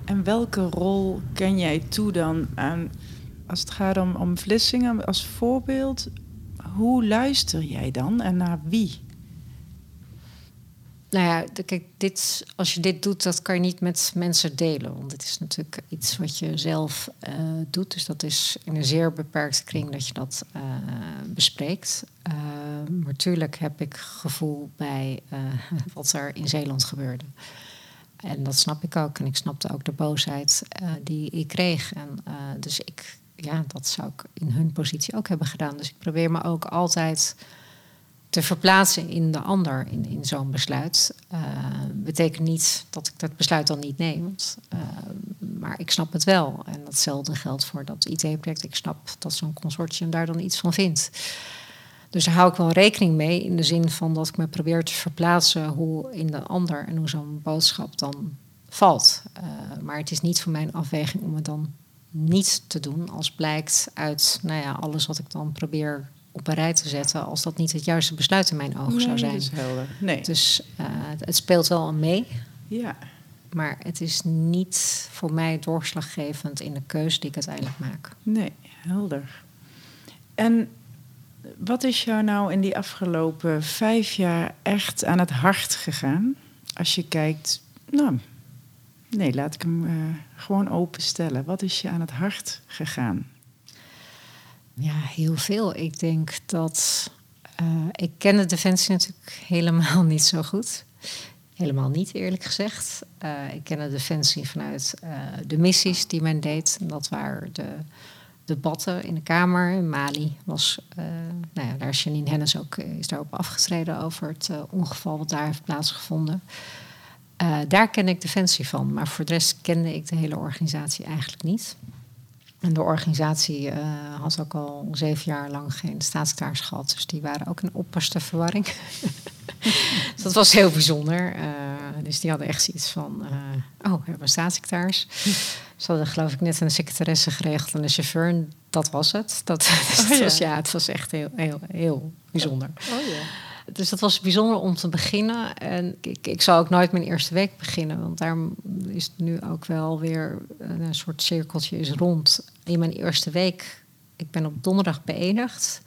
En welke rol ken jij toe dan aan, als het gaat om, om Vlissingen als voorbeeld? Hoe luister jij dan en naar wie? Nou ja, kijk, dit, als je dit doet, dat kan je niet met mensen delen. Want het is natuurlijk iets wat je zelf uh, doet. Dus dat is in een zeer beperkte kring dat je dat uh, bespreekt. Uh, maar tuurlijk heb ik gevoel bij <laughs> wat er in Zeeland gebeurde. En dat snap ik ook. En ik snapte ook de boosheid die ik kreeg. En dus ik, ja, dat zou ik in hun positie ook hebben gedaan. Dus ik probeer me ook altijd te verplaatsen in de ander in, in zo'n besluit. Uh, betekent niet dat ik dat besluit dan niet neem. Uh, maar ik snap het wel. En datzelfde geldt voor dat IT-project. Ik snap dat zo'n consortium daar dan iets van vindt. Dus daar hou ik wel rekening mee in de zin van dat ik me probeer te verplaatsen hoe in de ander en hoe zo'n boodschap dan valt. Uh, maar het is niet voor mijn afweging om het dan niet te doen als blijkt uit nou ja, alles wat ik dan probeer op een rij te zetten als dat niet het juiste besluit in mijn ogen nee, zou zijn. Dat is helder. Nee. Dus uh, het speelt wel mee. Ja. Maar het is niet voor mij doorslaggevend in de keuze die ik uiteindelijk maak. Nee, helder. En wat is jou nou in die afgelopen vijf jaar echt aan het hart gegaan? Als je kijkt, nou, nee, laat ik hem uh, gewoon openstellen. Wat is je aan het hart gegaan? Ja, heel veel. Ik denk dat. Uh, ik ken de Defensie natuurlijk helemaal <laughs> niet zo goed. Helemaal niet, eerlijk gezegd. Uh, ik ken de Defensie vanuit de missies die men deed. En dat waren de debatten in de Kamer. Mali was, nou ja, daar is Janine Hennis ook is daarop afgetreden over het ongeval wat daar heeft plaatsgevonden. daar ken ik Defensie van, maar voor de rest kende ik de hele organisatie eigenlijk niet. En de organisatie had ook al zeven jaar lang geen staatssecretaris gehad. Dus die waren ook in opperste verwarring. <laughs> dus dat was heel bijzonder. Uh, dus die hadden echt zoiets van... Uh, oh, we hebben een staatssecretaris. Ze hadden geloof ik net een secretaresse geregeld en een chauffeur. En dat was het. Dat, <laughs> dus oh, ja. Was, ja, het was echt heel, heel, heel bijzonder. Oh, ja. Dus dat was bijzonder om te beginnen. En ik, ik zal ook nooit mijn eerste week beginnen. Want daar is het nu ook wel weer een soort cirkeltje is rond. In mijn eerste week, ik ben op donderdag beëdigd.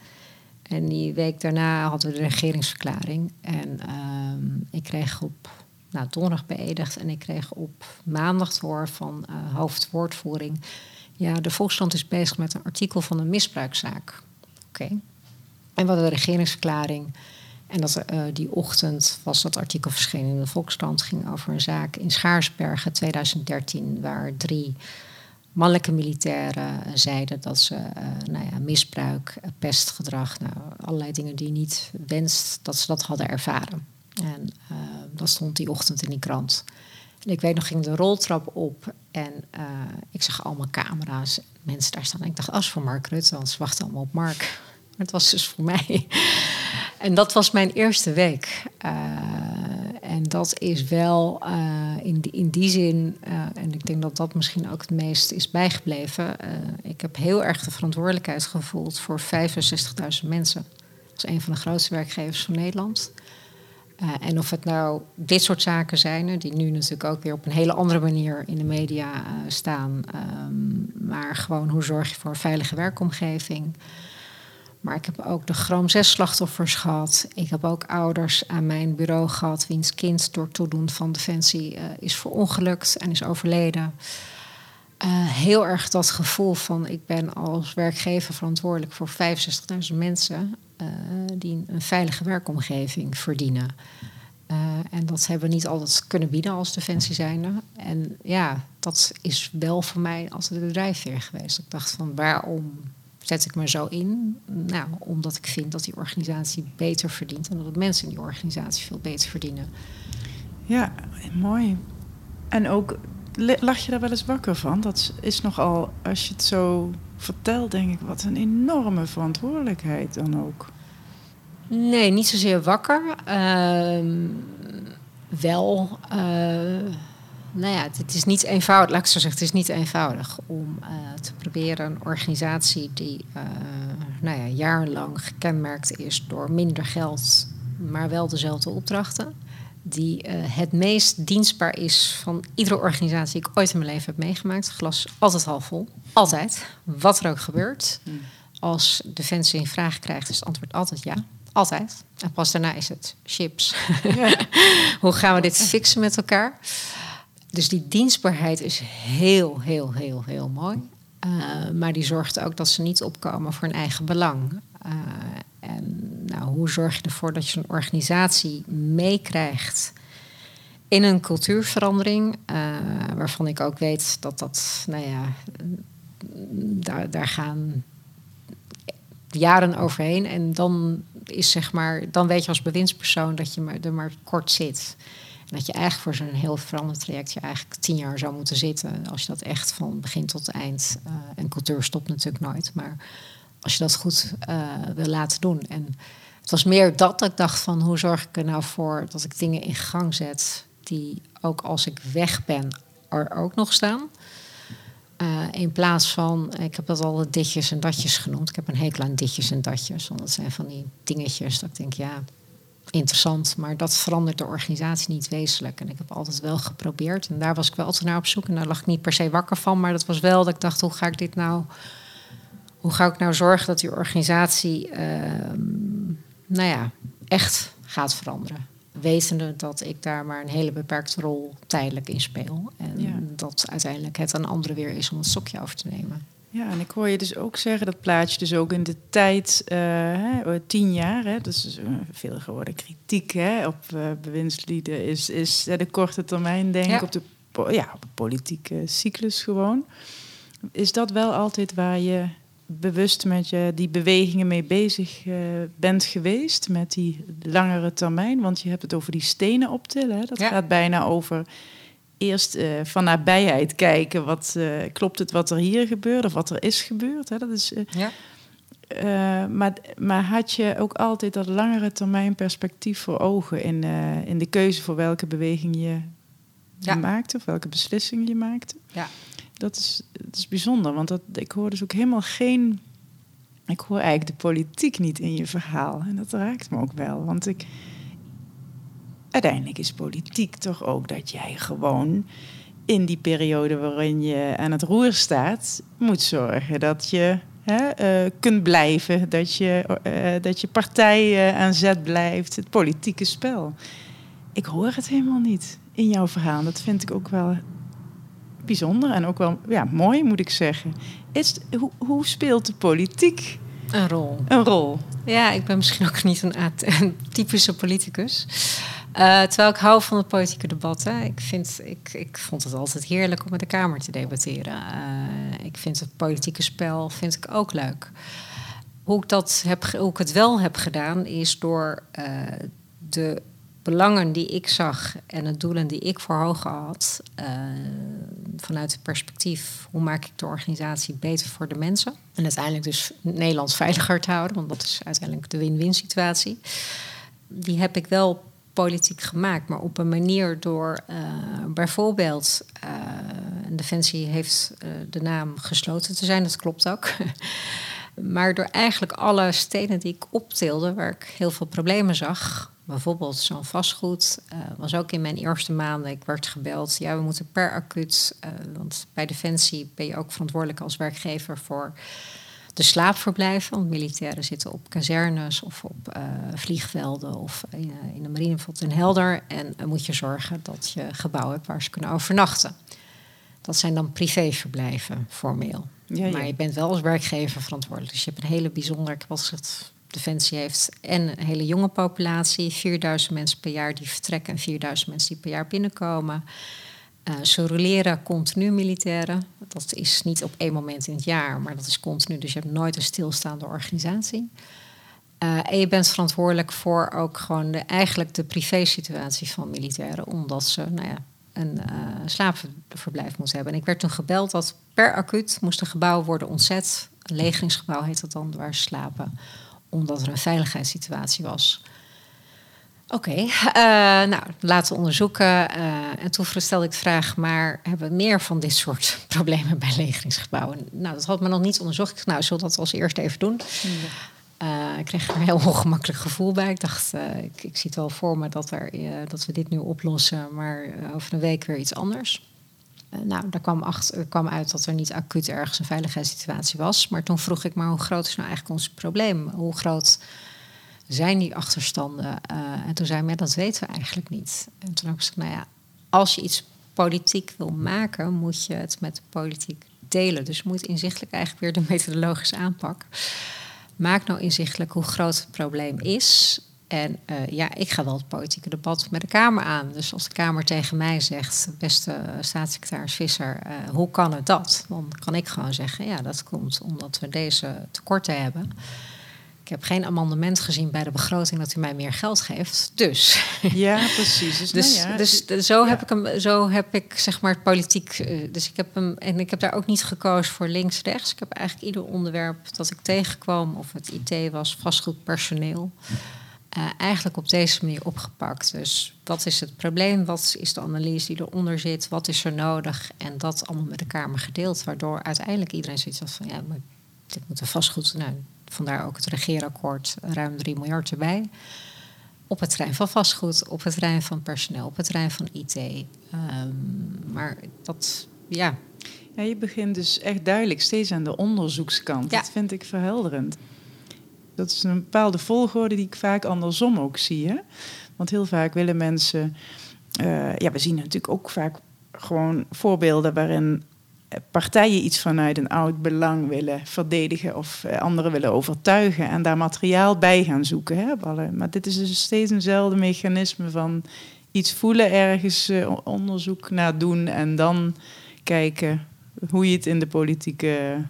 En die week daarna hadden we de regeringsverklaring. En um, ik kreeg op nou, donderdag beëdigd. En ik kreeg op maandag door van uh, hoofdwoordvoering... ja, de Volksstand is bezig met een artikel van een misbruikzaak. Oké. En we hadden de regeringsverklaring... En dat, uh, die ochtend was dat artikel verschenen in de Volkskrant. ging over een zaak in Schaarsbergen 2013, waar drie mannelijke militairen zeiden dat ze uh, nou ja, misbruik, pestgedrag, nou, allerlei dingen die je niet wenst, dat ze dat hadden ervaren. En dat stond die ochtend in die krant. En ik weet nog, ging de roltrap op en ik zag allemaal camera's, mensen daar staan. En ik dacht, als voor Mark Rutte, want ze wachten allemaal op Mark. <laughs> Maar het was dus voor mij. en dat was mijn eerste week. En dat is wel uh, in, die, in die zin, en ik denk dat dat misschien ook het meest is bijgebleven. ik heb heel erg de verantwoordelijkheid gevoeld voor 65.000 mensen. Als een van de grootste werkgevers van Nederland. En of het nou dit soort zaken zijn, die nu natuurlijk ook weer op een hele andere manier in de media staan. Um, maar gewoon hoe zorg je voor een veilige werkomgeving. Maar ik heb ook de Chroom 6-slachtoffers gehad. Ik heb ook ouders aan mijn bureau gehad wiens kind door toedoen van Defensie uh, is verongelukt en is overleden. heel erg dat gevoel van ik ben als werkgever verantwoordelijk voor 65.000 mensen. Uh, die een veilige werkomgeving verdienen. En dat hebben we niet altijd kunnen bieden als defensie zijnde. En ja, dat is wel voor mij als de drijfveer geweest. Ik dacht van waarom zet ik me zo in? Nou, omdat ik vind dat die organisatie beter verdient en dat de mensen in die organisatie veel beter verdienen. Ja, mooi. En ook lag je daar wel eens wakker van? Dat is nogal, als je het zo vertelt, denk ik, wat een enorme verantwoordelijkheid dan ook. Nee, niet zozeer wakker. Uh, wel, uh, nou ja, het is niet eenvoudig, laat ik zo zeggen, het is niet eenvoudig om uh, te proberen een organisatie die uh, nou ja, jarenlang gekenmerkt is door minder geld, maar wel dezelfde opdrachten die uh, het meest dienstbaar is van iedere organisatie die ik ooit in mijn leven heb meegemaakt. Glas altijd half vol. Altijd. Wat er ook gebeurt. Hmm. Als Defensie een vraag krijgt, is het antwoord altijd ja. Altijd. En pas daarna is het chips. Ja. <laughs> Hoe gaan we dit fixen met elkaar? Dus die dienstbaarheid is heel, heel, heel, heel mooi. Uh, maar die zorgt ook dat ze niet opkomen voor hun eigen belang. Uh, en nou, hoe zorg je ervoor dat je een organisatie meekrijgt in een cultuurverandering, uh, waarvan ik ook weet dat dat, nou ja, daar, daar gaan jaren overheen. En dan is zeg maar, dan weet je als bewindspersoon dat je er maar kort zit. Dat je eigenlijk voor zo'n heel veranderd traject je eigenlijk tien jaar zou moeten zitten. Als je dat echt van begin tot eind. Uh, en cultuur stopt natuurlijk nooit. Maar als je dat goed uh, wil laten doen. En het was meer dat ik dacht van hoe zorg ik er nou voor dat ik dingen in gang zet. Die ook als ik weg ben er ook nog staan. Uh, in plaats van, ik heb dat al ditjes en datjes genoemd. Ik heb een hekel aan ditjes en datjes. Want dat zijn van die dingetjes dat ik denk, ja, interessant. Maar dat verandert de organisatie niet wezenlijk. En ik heb altijd wel geprobeerd. En daar was ik wel altijd naar op zoek. En daar lag ik niet per se wakker van. Maar dat was wel dat ik dacht, hoe ga ik dit nou... Hoe ga ik nou zorgen dat die organisatie, uh, nou ja, echt gaat veranderen? wetende dat ik daar maar een hele beperkte rol tijdelijk in speel. En ja. dat uiteindelijk het een andere weer is om het stokje over te nemen. Ja, en ik hoor je dus ook zeggen, dat plaatje dus ook in de tijd, uh, hè, tien jaar, hè, dat is uh, veel geworden kritiek hè, op uh, bewindslieden, is, is de korte termijn denk ja. op de ja, op de politieke cyclus gewoon. Is dat wel altijd waar je bewust met je die bewegingen mee bezig uh, bent geweest met die langere termijn? Want je hebt het over die stenen optillen. Hè? Dat ja. gaat bijna over eerst uh, van nabijheid kijken. Wat, uh, klopt het wat er hier gebeurt of wat er is gebeurd? Hè? Dat is, ja. maar, maar had je ook altijd dat langere termijn perspectief voor ogen in, in de keuze voor welke beweging je, ja. je maakte of welke beslissing je maakte? Ja dat is, dat is bijzonder, want dat, ik hoor dus ook helemaal geen. Ik hoor eigenlijk de politiek niet in je verhaal. En dat raakt me ook wel. Want ik. Uiteindelijk is politiek toch ook dat jij gewoon in die periode waarin je aan het roer staat, moet zorgen dat je hè, uh, kunt blijven. Dat je, uh, dat je partij uh, aan zet blijft. Het politieke spel. Ik hoor het helemaal niet in jouw verhaal. Dat vind ik ook wel bijzonder en ook wel ja, mooi, moet ik zeggen. Is, hoe, hoe speelt de politiek een rol? Een rol. Ja, ik ben misschien ook niet een, een typische politicus. Uh, terwijl ik hou van het politieke debat. Hè. Ik, vind, ik, ik vond het altijd heerlijk om met de Kamer te debatteren. Uh, ik vind het politieke spel vind ik ook leuk. Hoe ik, dat heb, hoe ik het wel heb gedaan, is door uh, de belangen die ik zag en de doelen die ik voor ogen had, vanuit het perspectief hoe maak ik de organisatie beter voor de mensen en uiteindelijk dus Nederland veiliger te houden, want dat is uiteindelijk de win-win situatie. Die heb ik wel politiek gemaakt, maar op een manier door uh, bijvoorbeeld, uh, Defensie heeft de naam gesloten te zijn, dat klopt ook. <laughs> maar door eigenlijk alle stenen die ik optilde, waar ik heel veel problemen zag, bijvoorbeeld zo'n vastgoed, was ook in mijn eerste maanden. Ik werd gebeld. Ja, we moeten per acuut. Want bij Defensie ben je ook verantwoordelijk als werkgever voor de slaapverblijven. Want militairen zitten op kazernes of op uh, vliegvelden of in, in de marine bijvoorbeeld in Helder. En moet je zorgen dat je gebouwen hebt waar ze kunnen overnachten. Dat zijn dan privéverblijven, formeel. Ja, ja. Maar je bent wel als werkgever verantwoordelijk. Dus je hebt een hele bijzondere, ik was het Defensie heeft en een hele jonge populatie, 4000 mensen per jaar die vertrekken en 4000 mensen die per jaar binnenkomen. Uh, ze roleren continu militairen. Dat is niet op één moment in het jaar, maar dat is continu. Dus je hebt nooit een stilstaande organisatie. Uh, en je bent verantwoordelijk voor ook gewoon de, eigenlijk de privésituatie van militairen, omdat ze nou ja, een uh, slaapverblijf moeten hebben. En ik werd toen gebeld dat per acuut moest een gebouw worden ontzet. Een legeringsgebouw heet dat dan, waar ze slapen omdat er een veiligheidssituatie was. Oké, okay, <laughs> uh, eh, nou, laten we onderzoeken. Uh, en toen stelde ik de vraag, maar hebben we meer van dit soort <laughs> problemen bij legeringsgebouwen? Nou, dat had me nog niet onderzocht. Ik dacht, nou, zullen we dat als eerste even doen? Uh, ik kreeg er een heel <laughs> ongemakkelijk gevoel bij. Ik dacht, ik, ik, zie het wel voor me dat, er, dat we dit nu oplossen, maar over een week weer iets anders. Nou, daar kwam, achter, kwam uit dat er niet acuut ergens een veiligheidssituatie was. Maar toen vroeg ik, maar hoe groot is nou eigenlijk ons probleem? Hoe groot zijn die achterstanden? Uh, en toen zei hij, dat weten we eigenlijk niet. En toen heb ik nou ja, als je iets politiek wil maken, moet je het met de politiek delen. Dus moet inzichtelijk eigenlijk weer de methodologische aanpak. Maak nou inzichtelijk hoe groot het probleem is. En uh, ja, ik ga wel het politieke debat met de Kamer aan. Dus als de Kamer tegen mij zegt, beste staatssecretaris Visser, uh, hoe kan het dat? Dan kan ik gewoon zeggen, ja, dat komt omdat we deze tekorten hebben. Ik heb geen amendement gezien bij de begroting dat u mij meer geld geeft. Dus. Ja, precies. Dus, dus, nou ja, dus, dus zo, heb ik hem, zo heb ik zeg maar het politiek. Uh, dus ik heb hem. En ik heb daar ook niet gekozen voor links-rechts. Ik heb eigenlijk ieder onderwerp dat ik tegenkwam, of het IT was, vastgoed personeel. Uh, eigenlijk op deze manier opgepakt. Dus wat is het probleem? Wat is de analyse die eronder zit? Wat is er nodig? En dat allemaal met de Kamer gedeeld. Waardoor uiteindelijk iedereen zoiets had van... ja, maar dit moet er vastgoed... Nou, vandaar ook het regeerakkoord ruim 3 miljard erbij. Op het terrein van vastgoed, op het terrein van personeel, op het terrein van IT. Um, ehm, maar dat, ja... Ja, je begint dus echt duidelijk steeds aan de onderzoekskant. Ja. Dat vind ik verhelderend. Dat is een bepaalde volgorde die ik vaak andersom ook zie. Hè? Want heel vaak willen mensen. Uh, ja, we zien natuurlijk ook vaak gewoon voorbeelden waarin partijen iets vanuit een oud belang willen verdedigen of uh, anderen willen overtuigen en daar materiaal bij gaan zoeken. Hè? Maar dit is dus steeds eenzelfde mechanisme van iets voelen, ergens uh, onderzoek naar doen en dan kijken hoe je het in de politieke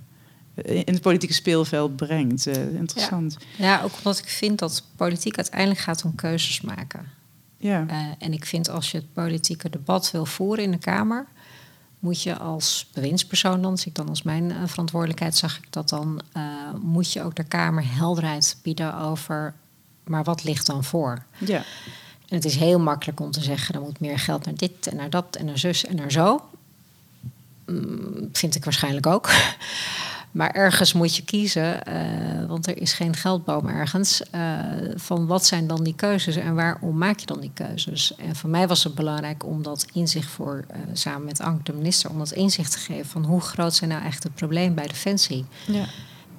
in het politieke speelveld brengt. Interessant. Ja. ja. ook omdat ik vind dat politiek uiteindelijk gaat om keuzes maken. Ja. Uh, en ik vind als je het politieke debat wil voeren in de Kamer, moet je als bewindspersoon dan, zie ik dan als mijn uh, verantwoordelijkheid, zag ik dat dan, moet je ook de Kamer helderheid bieden over, maar wat ligt dan voor? Ja. En het is heel makkelijk om te zeggen, er moet meer geld naar dit en naar dat en naar zus en naar zo. Mm, vind ik waarschijnlijk ook. <laughs> Maar ergens moet je kiezen, uh, want er is geen geldboom ergens. Uh, van wat zijn dan die keuzes en waarom maak je dan die keuzes? En voor mij was het belangrijk om dat inzicht voor, uh, samen met Anke de minister, om dat inzicht te geven van hoe groot zijn nou echt de problemen bij Defensie. Ja.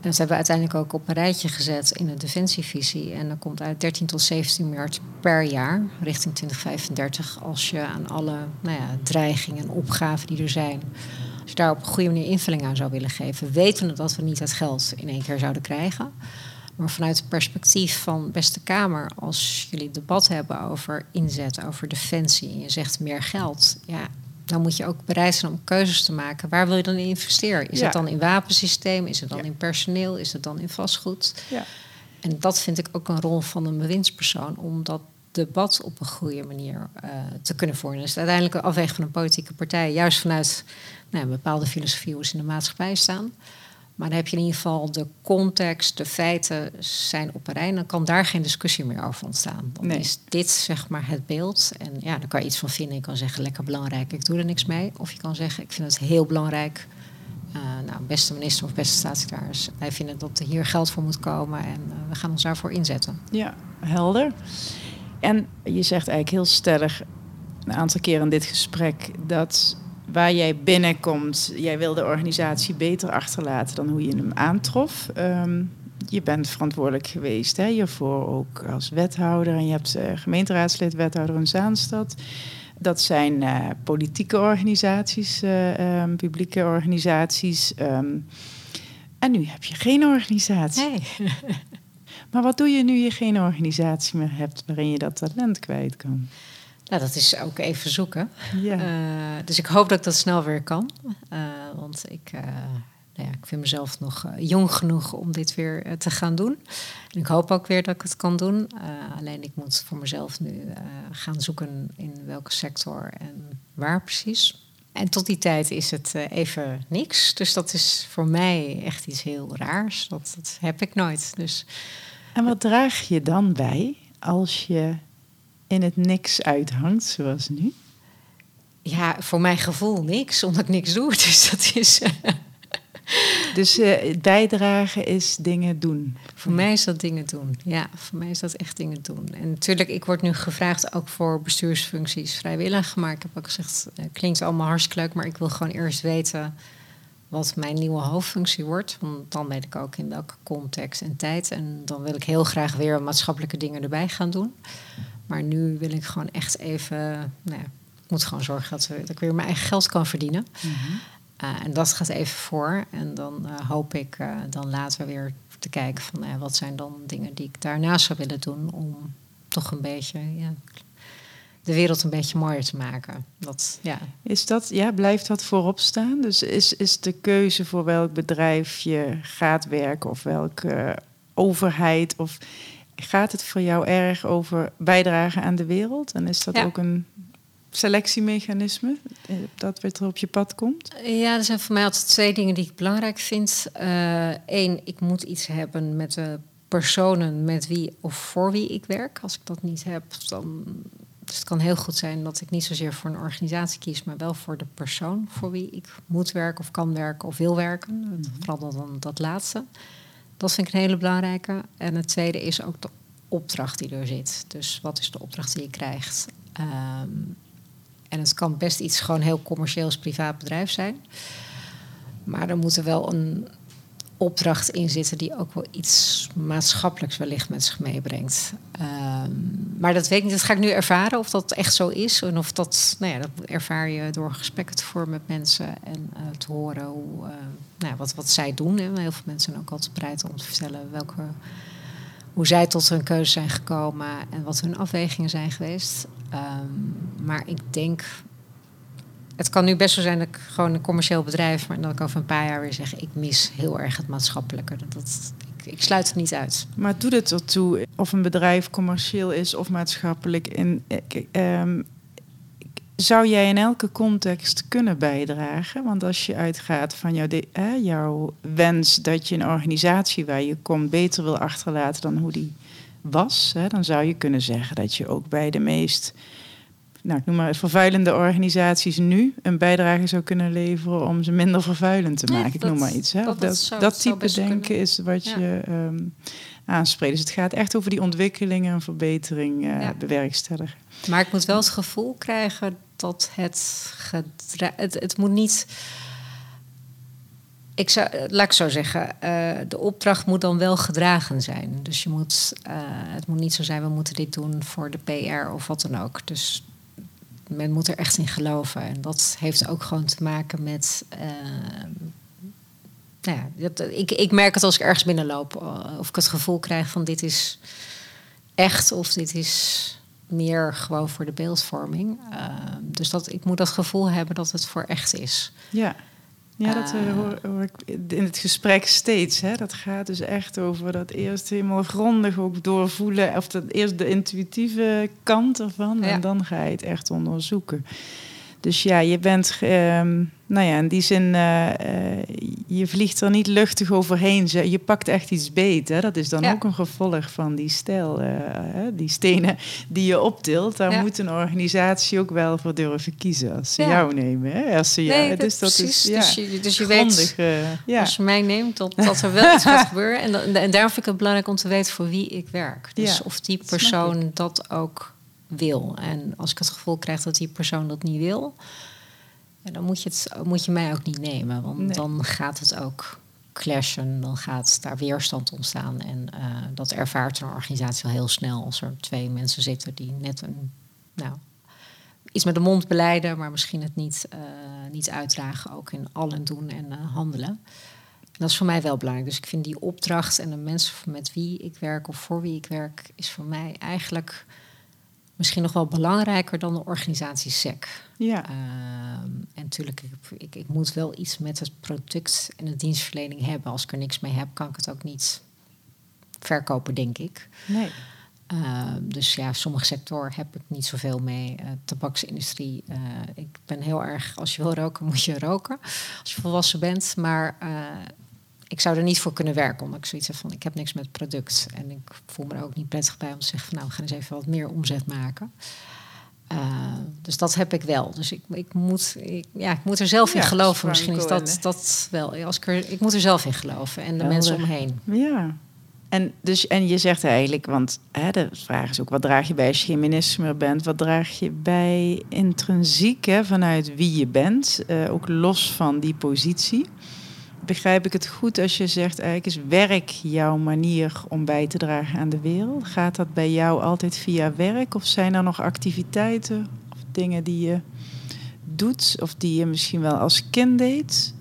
En dat hebben we uiteindelijk ook op een rijtje gezet in de defensievisie. En dan komt uit 13 tot 17 miljard per jaar richting 2035. Als je aan alle nou ja, dreigingen en opgaven die er zijn je daar op een goede manier invulling aan zou willen geven, weten we dat we niet het geld in één keer zouden krijgen. Maar vanuit het perspectief van beste Kamer, als jullie debat hebben over inzet, over defensie, en je zegt meer geld, ja, dan moet je ook bereid zijn om keuzes te maken. Waar wil je dan in investeren? Is het dan in wapensysteem? Is het dan in personeel? Is het dan in vastgoed? Ja. En dat vind ik ook een rol van een bewindspersoon om dat debat op een goede manier uh, te kunnen voeren. Dus uiteindelijk een afweging van een politieke partij, juist vanuit nou, bepaalde filosofie hoe ze in de maatschappij staan. Maar dan heb je in ieder geval de context, de feiten zijn op een rij. Dan kan daar geen discussie meer over ontstaan. Dan is dit zeg maar het beeld. En ja, dan kan je iets van vinden. Je kan zeggen lekker belangrijk, ik doe er niks mee. Of je kan zeggen, ik vind het heel belangrijk. Uh, nou, beste minister of beste staatssecretaris. Wij vinden dat er hier geld voor moet komen en uh, we gaan ons daarvoor inzetten. Ja, helder. En je zegt eigenlijk heel stellig een aantal keer in dit gesprek dat waar jij binnenkomt, jij wil de organisatie beter achterlaten dan hoe je hem aantrof. Ehm, je bent verantwoordelijk geweest hè, hiervoor ook als wethouder en je hebt uh, gemeenteraadslid, wethouder in Zaanstad. Dat zijn uh, politieke organisaties, uh, um, publieke organisaties. Um, en nu heb je geen organisatie. <laughs> Maar wat doe je nu je geen organisatie meer hebt waarin je dat talent kwijt kan? Nou, dat is ook even zoeken. Ja. Uh, dus ik hoop dat ik dat snel weer kan. Uh, want ik, uh, nou ja, ik vind mezelf nog jong genoeg om dit weer te gaan doen. En ik hoop ook weer dat ik het kan doen. alleen ik moet voor mezelf nu gaan zoeken in welke sector en waar precies. En tot die tijd is het even niks. Dus dat is voor mij echt iets heel raars. Dat, dat heb ik nooit. Dus, en wat draag je dan bij als je in het niks uithangt, zoals nu? Ja, voor mijn gevoel niks, omdat ik niks doe. <laughs> Dus dat is. dus uh, bijdragen is dingen doen. Voor mij is dat dingen doen. Ja, voor mij is dat echt dingen doen. En natuurlijk, ik word nu gevraagd ook voor bestuursfuncties vrijwillig. Maar ik heb ook gezegd, eh, klinkt allemaal hartstikke leuk, maar ik wil gewoon eerst weten wat mijn nieuwe hoofdfunctie wordt. Want dan weet ik ook in welke context en tijd. En dan wil ik heel graag weer maatschappelijke dingen erbij gaan doen. Maar nu wil ik gewoon echt even. Nou ja, ik moet gewoon zorgen dat, dat, ik weer mijn eigen geld kan verdienen. Mhm. Eh, en dat gaat even voor. En dan uh, hoop ik uh, dan later weer te kijken van wat zijn dan dingen die ik daarnaast zou willen doen om toch een beetje ja, de wereld een beetje mooier te maken. Dat, ja. Is dat, ja, blijft dat voorop staan? Dus is, is de keuze voor welk bedrijf je gaat werken of welke overheid of gaat het voor jou erg over bijdragen aan de wereld? En is dat ook een selectiemechanisme eh, dat weer op je pad komt? Ja, er zijn voor mij altijd twee dingen die ik belangrijk vind. Eén, uh, ik moet iets hebben met de personen met wie of voor wie ik werk. Als ik dat niet heb, dan. Dus het kan heel goed zijn dat ik niet zozeer voor een organisatie kies, maar wel voor de persoon voor wie ik moet werken of kan werken of wil werken. Mm Vooral dan dat laatste. Dat vind ik een hele belangrijke. En het tweede is ook de opdracht die er zit. Dus wat is de opdracht die je krijgt? Ehm, en het kan best iets gewoon heel commercieels privaat bedrijf zijn. Maar er moet er wel een opdracht in zitten die ook wel iets maatschappelijks wellicht met zich meebrengt. Ehm, maar dat weet ik niet. Dat ga ik nu ervaren of dat echt zo is. En of dat, nou ja, dat ervaar je door gesprekken te voeren met mensen en uh, te horen hoe, uh, nou wat, wat zij doen. Hè. Heel veel mensen zijn ook altijd bereid om te vertellen welke, hoe zij tot hun keuze zijn gekomen en wat hun afwegingen zijn geweest. Um, maar ik denk het kan nu best wel zijn dat ik gewoon een commercieel bedrijf, maar dat ik over een paar jaar weer zeg: ik mis heel erg het maatschappelijke. Dat, ik, ik, sluit het niet uit. Maar doet het ertoe of een bedrijf commercieel is of maatschappelijk? In, um, zou jij in elke context kunnen bijdragen? Want als je uitgaat van jouw, jouw wens dat je een organisatie waar je komt beter wil achterlaten dan hoe die was, hè, dan zou je kunnen zeggen dat je ook bij de meest nou, ik noem maar vervuilende organisaties nu een bijdrage zou kunnen leveren om ze minder vervuilend te maken. ik noem maar iets. Hè? Dat, dat, dat, type denken is wat je um, aanspreekt. Dus het gaat echt over die ontwikkelingen en verbetering uh, bewerkstelligen. Maar ik moet wel het gevoel krijgen dat het, het, het moet niet. Ik zou, laat ik zo zeggen, uh, de opdracht moet dan wel gedragen zijn. Dus je moet, uh, het moet niet zo zijn, we moeten dit doen voor de PR of wat dan ook. Dus men moet er echt in geloven. En dat heeft ook gewoon te maken met. Uh, nou ja, dat, ik, ik merk het als ik ergens binnenloop. Eh, of ik het gevoel krijg van dit is echt of dit is meer gewoon voor de beeldvorming. Uh, dus dat, ik moet dat gevoel hebben dat het voor echt is. Ja. Ja, dat Uh, hoor, hoor, ik in het gesprek steeds. Hè? Dat gaat dus echt over dat eerst helemaal grondig ook doorvoelen. Of dat eerst de intuïtieve kant ervan. Ja. En dan ga je het echt onderzoeken. Dus ja, je bent, um, nou ja, in die zin, uh, uh, je vliegt er niet luchtig overheen. Je pakt echt iets beet. Hè? Dat is dan ja. ook een gevolg van die stijl, uh, die stenen die je optilt. Daar ja. moet een organisatie ook wel voor durven kiezen als ze jou nemen. Hè? Als ze nee, jou, dus dat precies. is dus je, dus je grondig, weet, als je mij neemt, dat, dat er wel iets gaat gebeuren. En, en, en daarom vind ik het belangrijk om te weten voor wie ik werk. Dus of die persoon dat ook wil. En als ik het gevoel krijg dat die persoon dat niet wil, dan moet je, het, moet je mij ook niet nemen. Want nee. dan gaat het ook clashen, dan gaat daar weerstand ontstaan. En uh, dat ervaart een organisatie al heel snel als er twee mensen zitten die net een, nou, iets met de mond beleiden, maar misschien het niet, uh, niet uitdragen, ook in al hun doen en uh, handelen. En dat is voor mij wel belangrijk. Dus ik vind die opdracht en de mensen met wie ik werk of voor wie ik werk, is voor mij eigenlijk misschien nog wel belangrijker dan de organisatie SEC. Ja. Uh, en natuurlijk, ik, ik, ik, moet wel iets met het product en de dienstverlening hebben. Als ik er niks mee heb, kan ik het ook niet verkopen, denk ik. Nee. Uh, dus ja, sommige sectoren heb ik niet zoveel mee. Uh, tabaksindustrie, uh, ik ben heel erg, als je wil roken, <laughs> moet je roken. Als je volwassen bent. Maar ik zou er niet voor kunnen werken, omdat ik zoiets heb van ik heb niks met het product. En ik voel me er ook niet prettig bij om te zeggen van nou, we gaan eens even wat meer omzet maken. Uh, dus dat heb ik wel. Dus ik, ik, moet, ik, ja, ik moet er zelf in ja, geloven. Misschien is dat, dat wel. Als ik, er, ik moet er zelf in geloven en de Helder. mensen omheen. Ja. En, dus, en je zegt eigenlijk, want hè, de vraag is ook: wat draag je bij als je geen minister meer bent? Wat draag je bij intrinsiek hè, vanuit wie je bent? Uh, ook los van die positie begrijp ik het goed als je zegt, eigenlijk is werk jouw manier om bij te dragen aan de wereld? Gaat dat bij jou altijd via werk of zijn er nog activiteiten of dingen die je doet of die je misschien wel als kind deed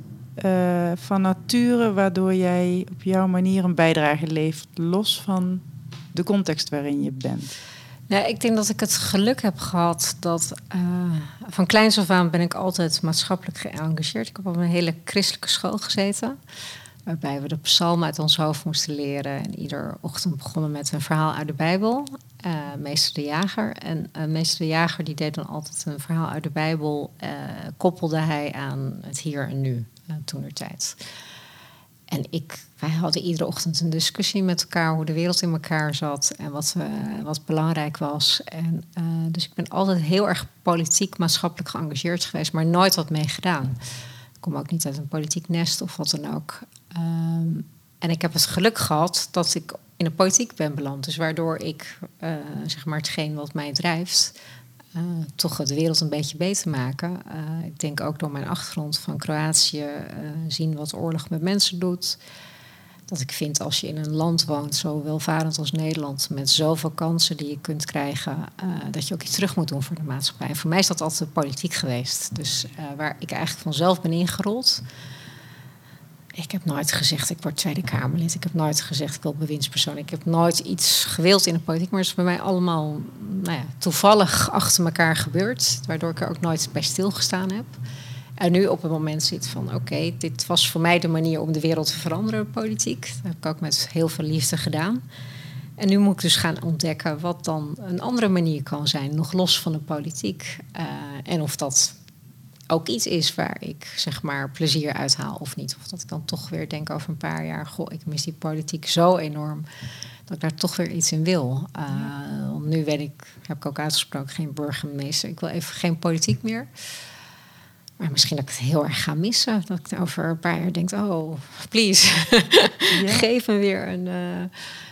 uh, van nature, waardoor jij op jouw manier een bijdrage levert, los van de context waarin je bent? Ja, ik denk dat ik het geluk heb gehad dat uh, van kleins af aan ben ik altijd maatschappelijk geëngageerd. Ik heb op een hele christelijke school gezeten. Waarbij we de psalmen uit ons hoofd moesten leren. En iedere ochtend begonnen met een verhaal uit de Bijbel. Uh, meester de Jager. En uh, meester de Jager die deed dan altijd een verhaal uit de Bijbel. koppelde hij aan het hier en nu, toen er tijd. En ik, wij hadden iedere ochtend een discussie met elkaar hoe de wereld in elkaar zat en wat, uh, wat belangrijk was. En, uh, dus ik ben altijd heel erg politiek, maatschappelijk geëngageerd geweest, maar nooit wat mee gedaan. Ik kom ook niet uit een politiek nest of wat dan ook. Um, en ik heb het geluk gehad dat ik in de politiek ben beland. Dus waardoor ik, uh, zeg maar, hetgeen wat mij drijft, uh, toch de wereld een beetje beter maken. Uh, ik denk ook door mijn achtergrond van Kroatië, uh, zien wat oorlog met mensen doet. Dat ik vind als je in een land woont, zo welvarend als Nederland, met zoveel kansen die je kunt krijgen, dat je ook iets terug moet doen voor de maatschappij. En voor mij is dat altijd politiek geweest. Dus waar ik eigenlijk vanzelf ben ingerold. Ik heb nooit gezegd, ik word Tweede Kamerlid. Ik heb nooit gezegd, ik wil bewindspersoon. Ik heb nooit iets gewild in de politiek. Maar het is bij mij allemaal nou ja, toevallig achter elkaar gebeurd. Waardoor ik er ook nooit bij stilgestaan heb. En nu op het moment zit van, oké, dit was voor mij de manier om de wereld te veranderen, politiek. Dat heb ik ook met heel veel liefde gedaan. En nu moet ik dus gaan ontdekken wat dan een andere manier kan zijn, nog los van de politiek. Uh, en of dat ook iets is waar ik zeg maar plezier uithaal of niet. Of dat ik dan toch weer denk over een paar jaar, goh, ik mis die politiek zo enorm dat ik daar toch weer iets in wil. Uh, want nu weet ik, heb ik ook uitgesproken, geen burgemeester. Ik wil even geen politiek meer. Maar misschien dat ik het heel erg ga missen. Dat ik over een paar jaar denk, oh, please, <laughs> ja. geef me weer een... Uh,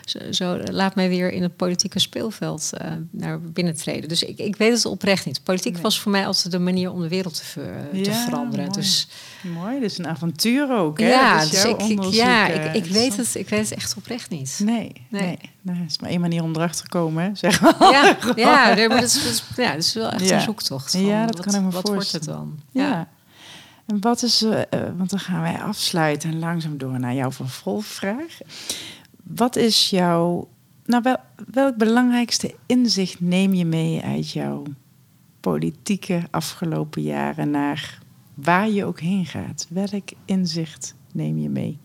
zo, zo, laat mij weer in het politieke speelveld uh, naar binnen treden. Dus ik, ik weet het oprecht niet. Politiek nee. was voor mij altijd de manier om de wereld te, ver, te ja, veranderen. Mooi. Dus, mooi, dus een avontuur ook. Hè? Ja, dus dus ik, ik, ja ik, ik, weet het, ik weet het echt oprecht niet. Nee, nee. Nou, is maar één manier om erachter te komen, hè? zeg maar. Ja, <laughs> ja, nee, maar dat is, dat is, ja, dat is wel echt ja. een zoektocht. Van, ja, dat wat, kan ik me wat voorstellen. wordt het dan? Ja. ja. En wat is, uh, want dan gaan wij afsluiten en langzaam door naar jouw vervolgvraag. Wat is jouw, nou wel, welk belangrijkste inzicht neem je mee uit jouw politieke afgelopen jaren naar Waar je ook heen gaat, welk inzicht neem je mee?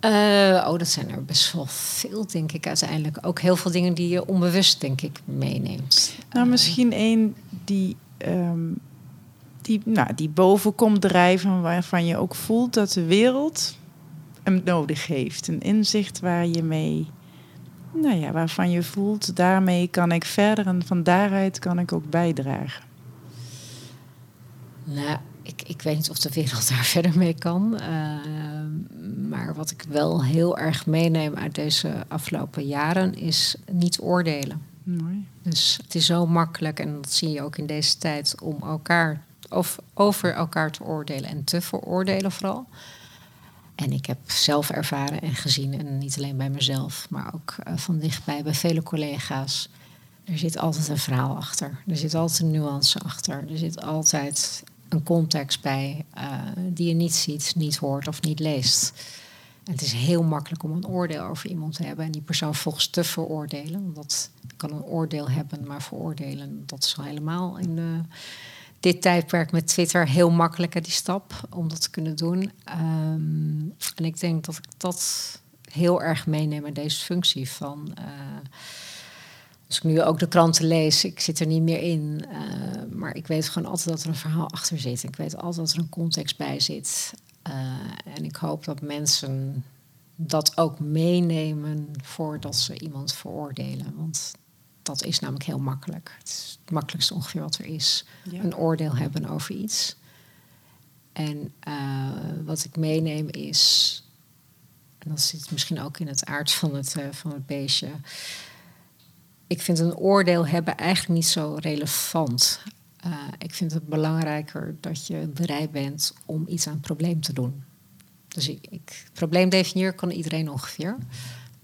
Uh, oh, dat zijn er best wel veel, denk ik uiteindelijk. Ook heel veel dingen die je onbewust, denk ik, meeneemt. Nou, misschien één die, um, die, nou, die boven komt drijven, waarvan je ook voelt dat de wereld hem nodig heeft. Een inzicht waar je mee, nou ja, waarvan je voelt, daarmee kan ik verder en van daaruit kan ik ook bijdragen. Nou, ik, ik weet niet of de wereld <laughs> daar verder mee kan. Uh, maar wat ik wel heel erg meeneem uit deze afgelopen jaren is niet oordelen. Mooi. Dus het is zo makkelijk, en dat zie je ook in deze tijd, om elkaar of over elkaar te oordelen en te veroordelen vooral. En ik heb zelf ervaren en gezien, en niet alleen bij mezelf, maar ook uh, van dichtbij bij vele collega's. Er zit altijd een verhaal achter. Er zit altijd een nuance achter. Er zit altijd een context bij uh, die je niet ziet, niet hoort of niet leest. En het is heel makkelijk om een oordeel over iemand te hebben en die persoon volgens te veroordelen. Want dat kan een oordeel hebben, maar veroordelen, dat is al helemaal in de, dit tijdperk met Twitter heel makkelijk, die stap om dat te kunnen doen. Um, en ik denk dat ik dat heel erg meeneem in deze functie van. Uh, als ik nu ook de kranten lees, ik zit er niet meer in. Uh, maar ik weet gewoon altijd dat er een verhaal achter zit. Ik weet altijd dat er een context bij zit. Uh, en ik hoop dat mensen dat ook meenemen voordat ze iemand veroordelen. Want dat is namelijk heel makkelijk. Het is het makkelijkste ongeveer wat er is. Ja. Een oordeel hebben over iets. En uh, wat ik meeneem is, en dat zit misschien ook in het aard van het, uh, van het beestje. Ik vind een oordeel hebben eigenlijk niet zo relevant. Uh, ik vind het belangrijker dat je bereid bent om iets aan het probleem te doen. Dus ik, ik probleem definiëren kan iedereen ongeveer.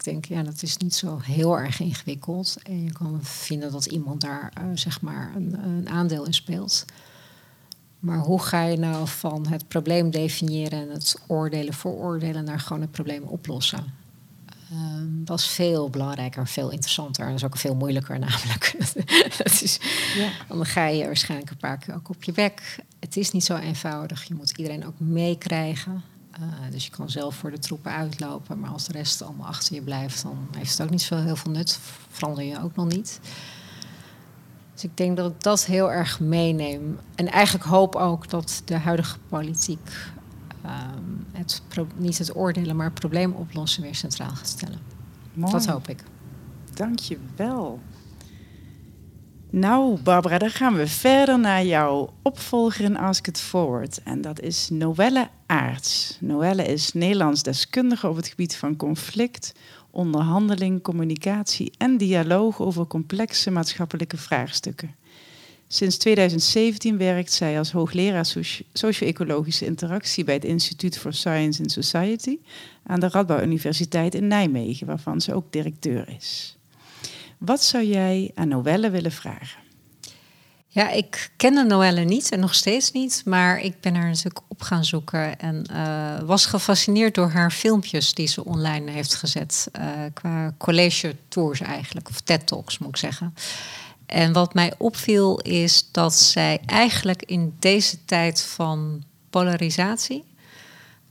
Denk, ja, dat is niet zo heel erg ingewikkeld. En je kan vinden dat iemand daar uh, zeg maar een, een, aandeel in speelt. Maar hoe ga je nou van het probleem definiëren en het oordelen, vooroordelen naar gewoon het probleem oplossen? Um, dat is veel belangrijker, veel interessanter. En dat is ook veel moeilijker <laughs> namelijk. dat is, ja. Dan ga je waarschijnlijk een paar keer ook op je bek. Het is niet zo eenvoudig. Je moet iedereen ook meekrijgen. Uh, dus je kan zelf voor de troepen uitlopen. Maar als de rest allemaal achter je blijft, dan heeft het ook niet zo heel veel nut. Verander je ook nog niet. Dus ik denk dat ik dat heel erg meeneem. En eigenlijk hoop ook dat de huidige politiek um, het niet het oordelen, maar het probleem oplossen weer centraal gaat stellen. Mooi. Dat hoop ik. Dank je wel. Nou, Barbara, dan gaan we verder naar jouw opvolger in Ask It Forward. En dat is Noelle Aarts. Noelle is Nederlands deskundige op het gebied van conflict, onderhandeling, communicatie en dialoog over complexe maatschappelijke vraagstukken. Sinds 2017 werkt zij als hoogleraar socio-ecologische interactie bij het Instituut for Science and Society aan de Radboud Universiteit in Nijmegen, waarvan ze ook directeur is. Wat zou jij aan Noelle willen vragen? Ja, ik kende Noelle niet en nog steeds niet, maar ik ben haar natuurlijk op gaan zoeken en uh, was gefascineerd door haar filmpjes die ze online heeft gezet. Uh, qua college tours eigenlijk, of TED Talks moet ik zeggen. En wat mij opviel is dat zij eigenlijk in deze tijd van polarisatie,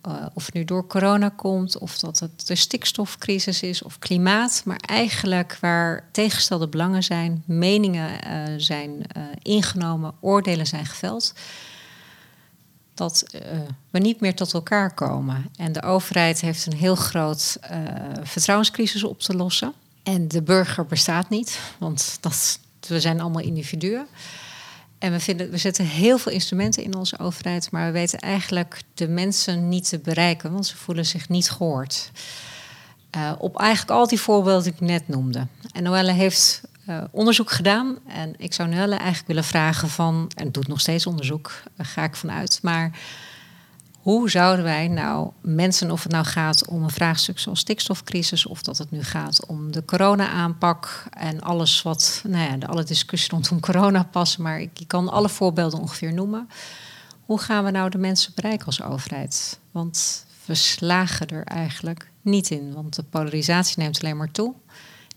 uh, of het nu door corona komt, of dat het de stikstofcrisis is of klimaat, maar eigenlijk waar tegenstelde belangen zijn, meningen uh, zijn uh, ingenomen, oordelen zijn geveld, dat we niet meer tot elkaar komen. En de overheid heeft een heel groot vertrouwenscrisis op te lossen. En de burger bestaat niet, want dat we zijn allemaal individuen. En we, vinden, we zetten heel veel instrumenten in onze overheid, maar we weten eigenlijk de mensen niet te bereiken, want ze voelen zich niet gehoord. Uh, op eigenlijk al die voorbeelden die ik net noemde. En Noelle heeft uh, onderzoek gedaan. En ik zou Noelle eigenlijk willen vragen van, en doet nog steeds onderzoek, daar ga ik vanuit. Maar hoe zouden wij nou mensen, of het nou gaat om een vraagstuk zoals stikstofcrisis, of dat het nu gaat om de corona-aanpak en alles wat, nou ja, de, alle discussie rondom corona passen, maar ik, ik kan alle voorbeelden ongeveer noemen. Hoe gaan we nou de mensen bereiken als overheid? Want we slagen er eigenlijk niet in, want de polarisatie neemt alleen maar toe.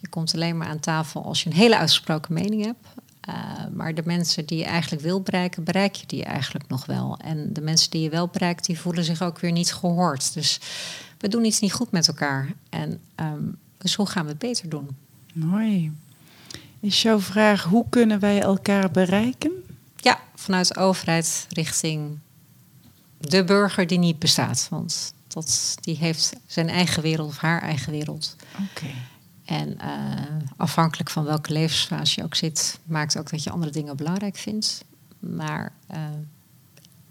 Je komt alleen maar aan tafel als je een hele uitgesproken mening hebt. Uh, maar de mensen die je eigenlijk wil bereiken, bereik je die eigenlijk nog wel. En de mensen die je wel bereikt, die voelen zich ook weer niet gehoord. Dus we doen iets niet goed met elkaar. En um, dus hoe gaan we het beter doen? Mooi. Is jouw vraag, hoe kunnen wij elkaar bereiken? Ja, vanuit de overheid richting de burger die niet bestaat. Want dat, die heeft zijn eigen wereld of haar eigen wereld. Oké. En uh, afhankelijk van welke levensfase je ook zit, maakt ook dat je andere dingen belangrijk vindt. Maar uh,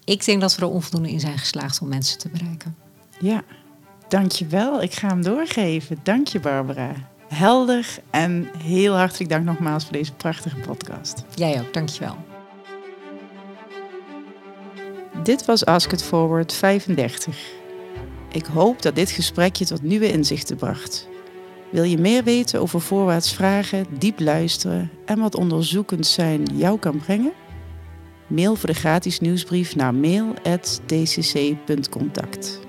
ik denk dat we er onvoldoende in zijn geslaagd om mensen te bereiken. Ja, dankjewel. Ik ga hem doorgeven. Dank je, Barbara. Helder en heel hartelijk dank nogmaals voor deze prachtige podcast. Jij ook, dankjewel. Dit was Ask It Forward 35. Ik hoop dat dit gesprek je tot nieuwe inzichten bracht. Wil je meer weten over voorwaarts vragen, diep luisteren en wat onderzoekend zijn jou kan brengen? Mail voor de gratis nieuwsbrief naar mail.dcc.contact.